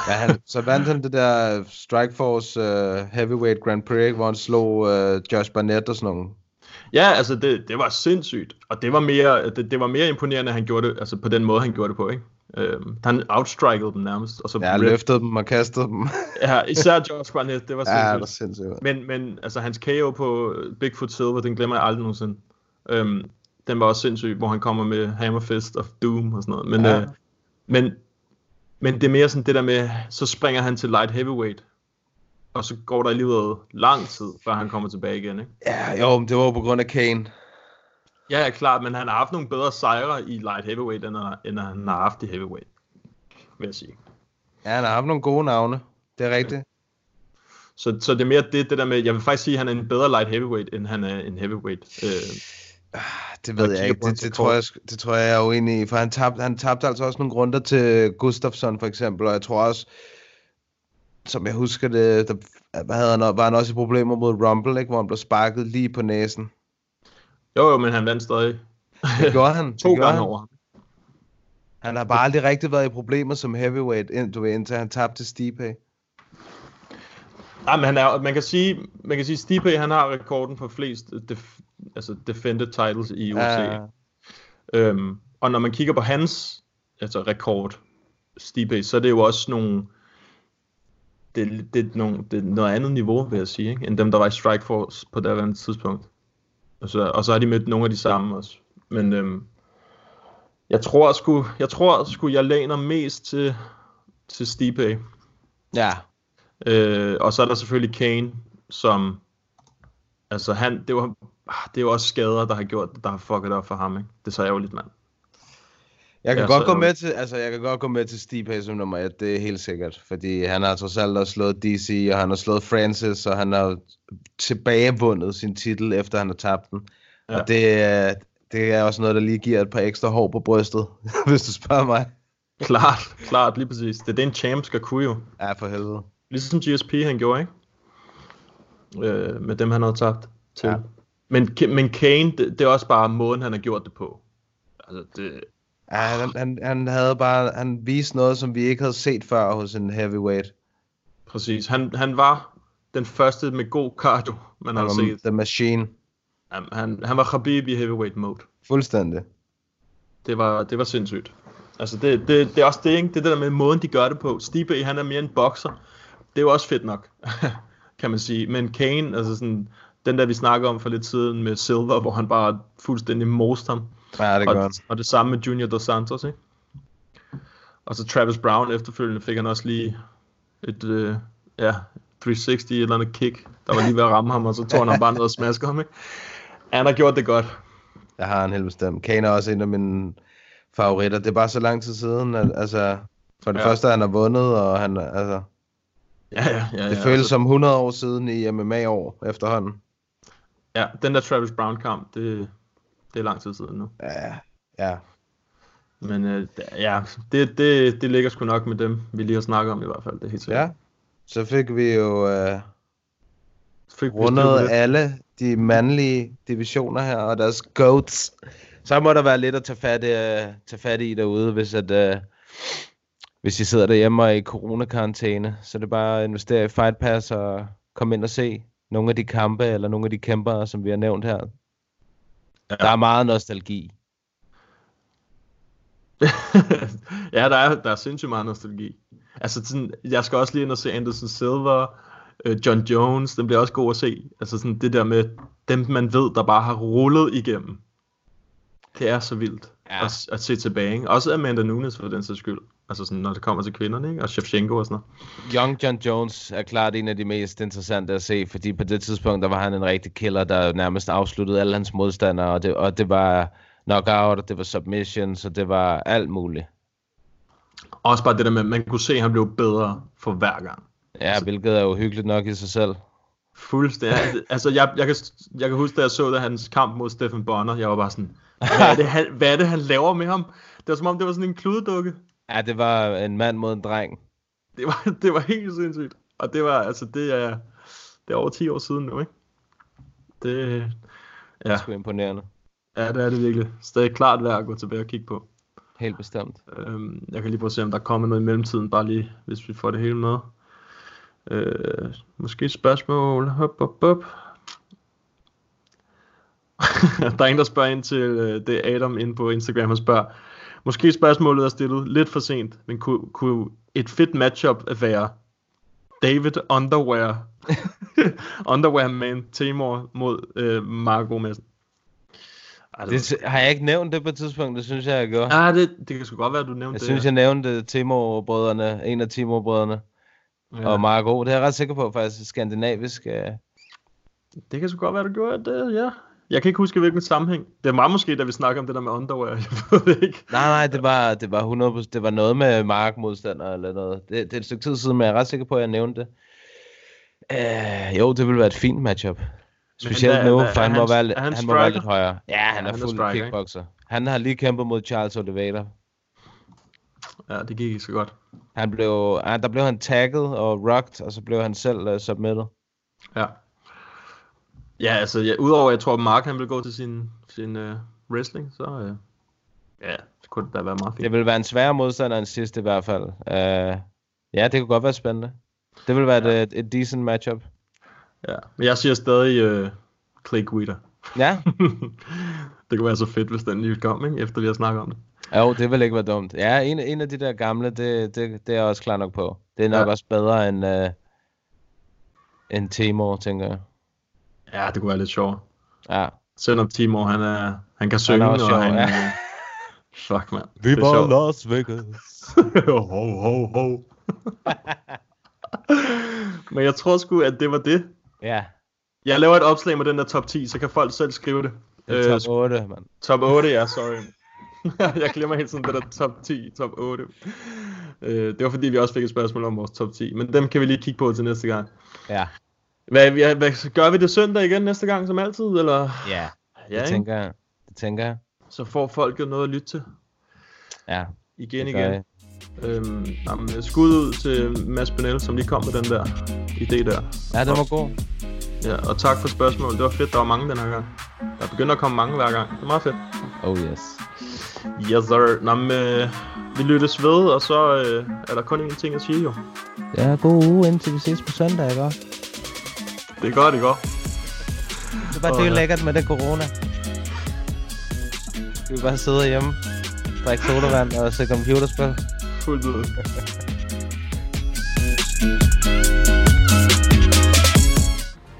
Ja, han, så vandt han det der Strikeforce uh, Heavyweight Grand Prix, ikke, hvor han slog uh, Josh Barnett og sådan nogle. Ja, altså det, det var sindssygt, og det var mere, det, det var mere imponerende, at han gjorde det, altså på den måde, han gjorde det på, ikke? Øhm, han outstrikede dem nærmest, og så Ja, han rip- løftede dem og kastede dem. ja, især Josh Barnett, det var ja, det sindssygt. var sindssygt. Men, men altså hans KO på Bigfoot Silver, den glemmer jeg aldrig nogensinde. Øhm, den var også sindssyg, hvor han kommer med Hammer Fist of Doom og sådan noget. Men, ja. øh, men, men det er mere sådan det der med, så springer han til light heavyweight. Og så går der alligevel lang tid, før han kommer tilbage igen. Ikke? Ja, jo, men det var jo på grund af Kane. Ja, ja, klart, men han har haft nogle bedre sejre i light heavyweight, end, end han har haft i heavyweight. Vil jeg sige. Ja, han har haft nogle gode navne. Det er rigtigt. Så, så det er mere det, det der med, jeg vil faktisk sige, at han er en bedre light heavyweight, end han er en heavyweight. Øh, Det ved jeg ikke. Det, det, tror jeg, det tror jeg, jeg er uenig i. For han tabte, han tabte altså også nogle runder til Gustafsson for eksempel. Og jeg tror også, som jeg husker det, der hvad havde han, var han også i problemer mod Rumble, ikke? hvor han blev sparket lige på næsen. jo, jo, men han vandt stadig. Det gjorde han. to det gjorde gange han. over ham. Han har bare aldrig rigtig været i problemer som heavyweight, ind, du ved, indtil han tabte til Stipe. Nej, men han er, man kan sige, man kan sige, Stipe, han har rekorden for flest def, altså defended titles i UFC. Ja. Øhm, og når man kigger på hans altså rekord, Stipe, så er det jo også nogle, det, det, nogle, det er noget andet niveau, vil jeg sige, ikke? end dem, der var i Strikeforce på det andet tidspunkt. Og så, og så har de mødt nogle af de samme også. Men øhm, jeg tror sgu, jeg tror sgu, jeg læner mest til, til Stipe. Ja. Øh, og så er der selvfølgelig Kane, som... Altså han, det var, det er jo også skader, der har gjort der har fucket op for ham, ikke? Det er så ærgerligt, mand. Jeg kan Ja, godt gå med til, altså jeg kan godt gå med til Stipe som nummer et, det er helt sikkert, fordi han har trods alt også slået DC, og han har slået Francis, og han har tilbagevundet sin titel, efter han har tabt den. Ja. Og det, er- det er også noget, der lige giver et par ekstra hår på brystet, hvis du spørger mig. Klart, klart, lige præcis. Det er det, en champ skal kunne jo. Ja, for helvede. Ligesom GSP han gjorde, ikke? Øh, med dem, han havde tabt til. Ja. Men, men Kane, det, det, er også bare måden, han har gjort det på. Altså, det, Ja, han, han, han havde bare, han viste noget, som vi ikke havde set før hos en heavyweight. præcis. Han, han var den første med god cardio, man Han har set. The Machine. Han, han, han var Khabib i heavyweight mode. Fuldstændig. Det var, det var sindssygt. Altså, det, det, det er også det, ikke? Det er det der med måden, de gør det på. Stipe, han er mere en bokser. Det er jo også fedt nok, kan man sige. Men Kane, altså sådan, den der vi snakker om for lidt siden med Silver, hvor han bare fuldstændig most ham. Ja, det han. Og, og det samme med Junior Dos Santos, ikke? Og så Travis Brown efterfølgende fik han også lige et, øh, ja, 360 et eller andet kick, der var lige ved at ramme ham, og så tog han bare ned og smaskede ham, ikke? Han har gjort det godt. Jeg har en helt bestemt. Kane er også en af mine favoritter. Det er bare så lang tid siden, at, altså, for det ja. Første, han har vundet, og han, altså, Ja, ja, ja. det ja, føles altså, som 100 år siden i MMA-år efterhånden. Ja, den der Travis Brown kamp, det, det er lang tid siden nu. Ja, ja. Men øh, ja, det, det, det ligger sgu nok med dem, vi lige har snakket om i hvert fald. Det er helt sikkert. ja. Så fik vi jo øh, Fik vi rundet det. alle de mandlige divisioner her, og deres goats. Så må der være lidt at tage fat, i, øh, tage fat i derude, hvis at... Øh, hvis I sidder derhjemme og er i coronakarantæne, så er det bare at investere i Fight Pass og komme ind og se nogle af de kampe, eller nogle af de kæmpere, som vi har nævnt her. Ja. Der er meget nostalgi. ja, der er, der er sindssygt meget nostalgi. Altså, sådan, jeg skal også lige ind og se Anderson Silver, øh, John Jones, den bliver også god at se. Altså sådan det der med dem, man ved, der bare har rullet igennem. Det er så vildt Ja. at, at se tilbage. Ikke? Også Amanda Nunes for den sags skyld. Altså sådan, når det kommer til kvinderne, ikke? Og Shevchenko og sådan noget. Young John Jones er klart en af de mest interessante at se, fordi på det tidspunkt, der var han en rigtig killer, der nærmest afsluttede alle hans modstandere, og det, og det var knockout, og det var submission, så det var alt muligt. Også bare det der med, at man kunne se, at han blev bedre for hver gang. Ja, hvilket er jo hyggeligt nok i sig selv. Fuldstændig. altså, jeg, jeg, kan, jeg kan huske, da jeg så det, hans kamp mod Stephen Bonner, jeg var bare sådan, hvad er, det, han, hvad er det, han laver med ham? Det var som om, det var sådan en kludedukke. Ja, det var en mand mod en dreng. Det var, det var helt sindssygt. Og det var, altså, det er, det er over 10 år siden nu, ikke? Det, Det ja, er sgu imponerende. ja, det er det virkelig. Stadig klart værd at gå tilbage og kigge på. Helt bestemt. Øhm, jeg kan lige prøve at se, om der kommer noget i mellemtiden, bare lige, hvis vi får det hele med. Øh, måske et spørgsmål. Hop, hop, hop. der er en, der spørger ind til, øh, det er Adam inde på Instagram, og spørger, måske spørgsmålet er stillet lidt for sent, men kunne, kunne et fedt matchup være David Underwear, Underwear Man Timor mod øh, Marco Madsen? Det, har jeg ikke nævnt det på et tidspunkt? Det synes jeg, jeg gjorde. ah, det, det kan sgu godt være, du nævnte Jeg det. synes, jeg nævnte Timor-brødrene, en af Timor-brødrene, ja. og Marco. Det er jeg ret sikker på, faktisk skandinavisk. Uh... Det kan sgu godt være, du gjorde det, ja. Jeg kan ikke huske, hvilken sammenhæng. Det var måske, da vi snakkede om det der med underwear. Jeg ved det ikke. Nej, nej, det var, det var 100%, det var noget med Mark-modstander eller noget. Det, det er et stykke tid siden, men jeg er ret sikker på, at jeg nævnte det. Uh, jo, det ville være et fint matchup. Specielt hvad- nu, for han, må være, han han må være lidt højere. Ja, han er han er fuld striker, ikke? kickboxer. Han har lige kæmpet mod Charles Oliveira. Ja, det gik ikke så godt. Han blev, ah, der blev han tagget og rocked, og så blev han selv uh, submitted. Ja. Ja, altså, ja, udover at jeg tror, at Mark han vil gå til sin, sin uh, wrestling, så uh, ja, så kunne det da være meget fint. Det vil være en sværere modstander end sidste i hvert fald. Uh, ja, det kunne godt være spændende. Det vil være ja. et, et decent matchup. Ja. Men jeg siger stadig uh, Clay Guida. Ja, det kunne være så fedt, hvis den lige kom, ikke? efter vi har snakket om det. jo, det vil ikke være dumt. Ja, en, en af de der gamle, det, det, det er jeg også klar nok på. Det er nok Ja. også bedre end, uh, end Timor, tænker jeg. Ja, det kunne være lidt sjovt. Ja. Selvom Timor, han, er, han kan synge, også og sjov, han... ja. øh, Fuck, mand. Det er sjovt. Las Vegas. ho, ho, ho. Men jeg tror sgu, at det var det. Ja, Jeg laver et opslag med den der top 10, så kan folk selv skrive det. det er Øh, top 8, mand. top 8, ja, sorry. jeg glemmer hele tiden det der top 10, top 8. Øh, det var fordi, vi også fik et spørgsmål om vores top 10. Men dem kan vi lige kigge på til næste gang. Ja, Hvad, hvad, hvad gør vi det søndag igen næste gang som altid? Eller? ja. Ja, Det ikke? tænker jeg. Det tænker jeg. Så får folk jo noget at lytte til. Ja, Igen, igen. jeg. Øhm, jamen, skud ud til Mads Benel, som lige kom med den der idé der. Ja, det var god. Ja, og tak for spørgsmålet. Det var fedt, der var mange den her gang. Der begynder at komme mange hver gang. Det er meget fedt. Oh yes. Yes, sir. Nå, men, øh, vi lyttes ved, og så øh, er der kun én ting at sige, jo. Ja, god uge, indtil vi ses på søndag, ikke? Det er godt, det er godt. Det er bare Åh, det, er ja. lækkert med det corona. Vi vil bare sidde hjemme, drikke sodavand og se computerspil. Fuldt ud.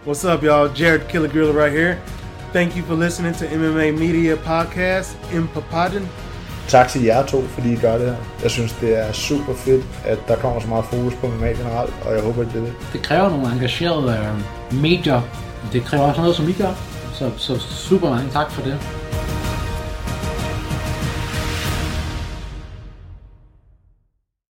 What's up, y'all? Jared Killer Gorilla right here. Thank you for listening to MMA Media Podcast in Papadon. Tak til jer to, fordi I gør det her. Jeg synes, det er super fedt, at der kommer så meget fokus på MMA generelt, og jeg håber, at det er det. Det kræver nogle engagerede øh, medier. Det kræver også noget, som I gør. Så, så super mange tak for det.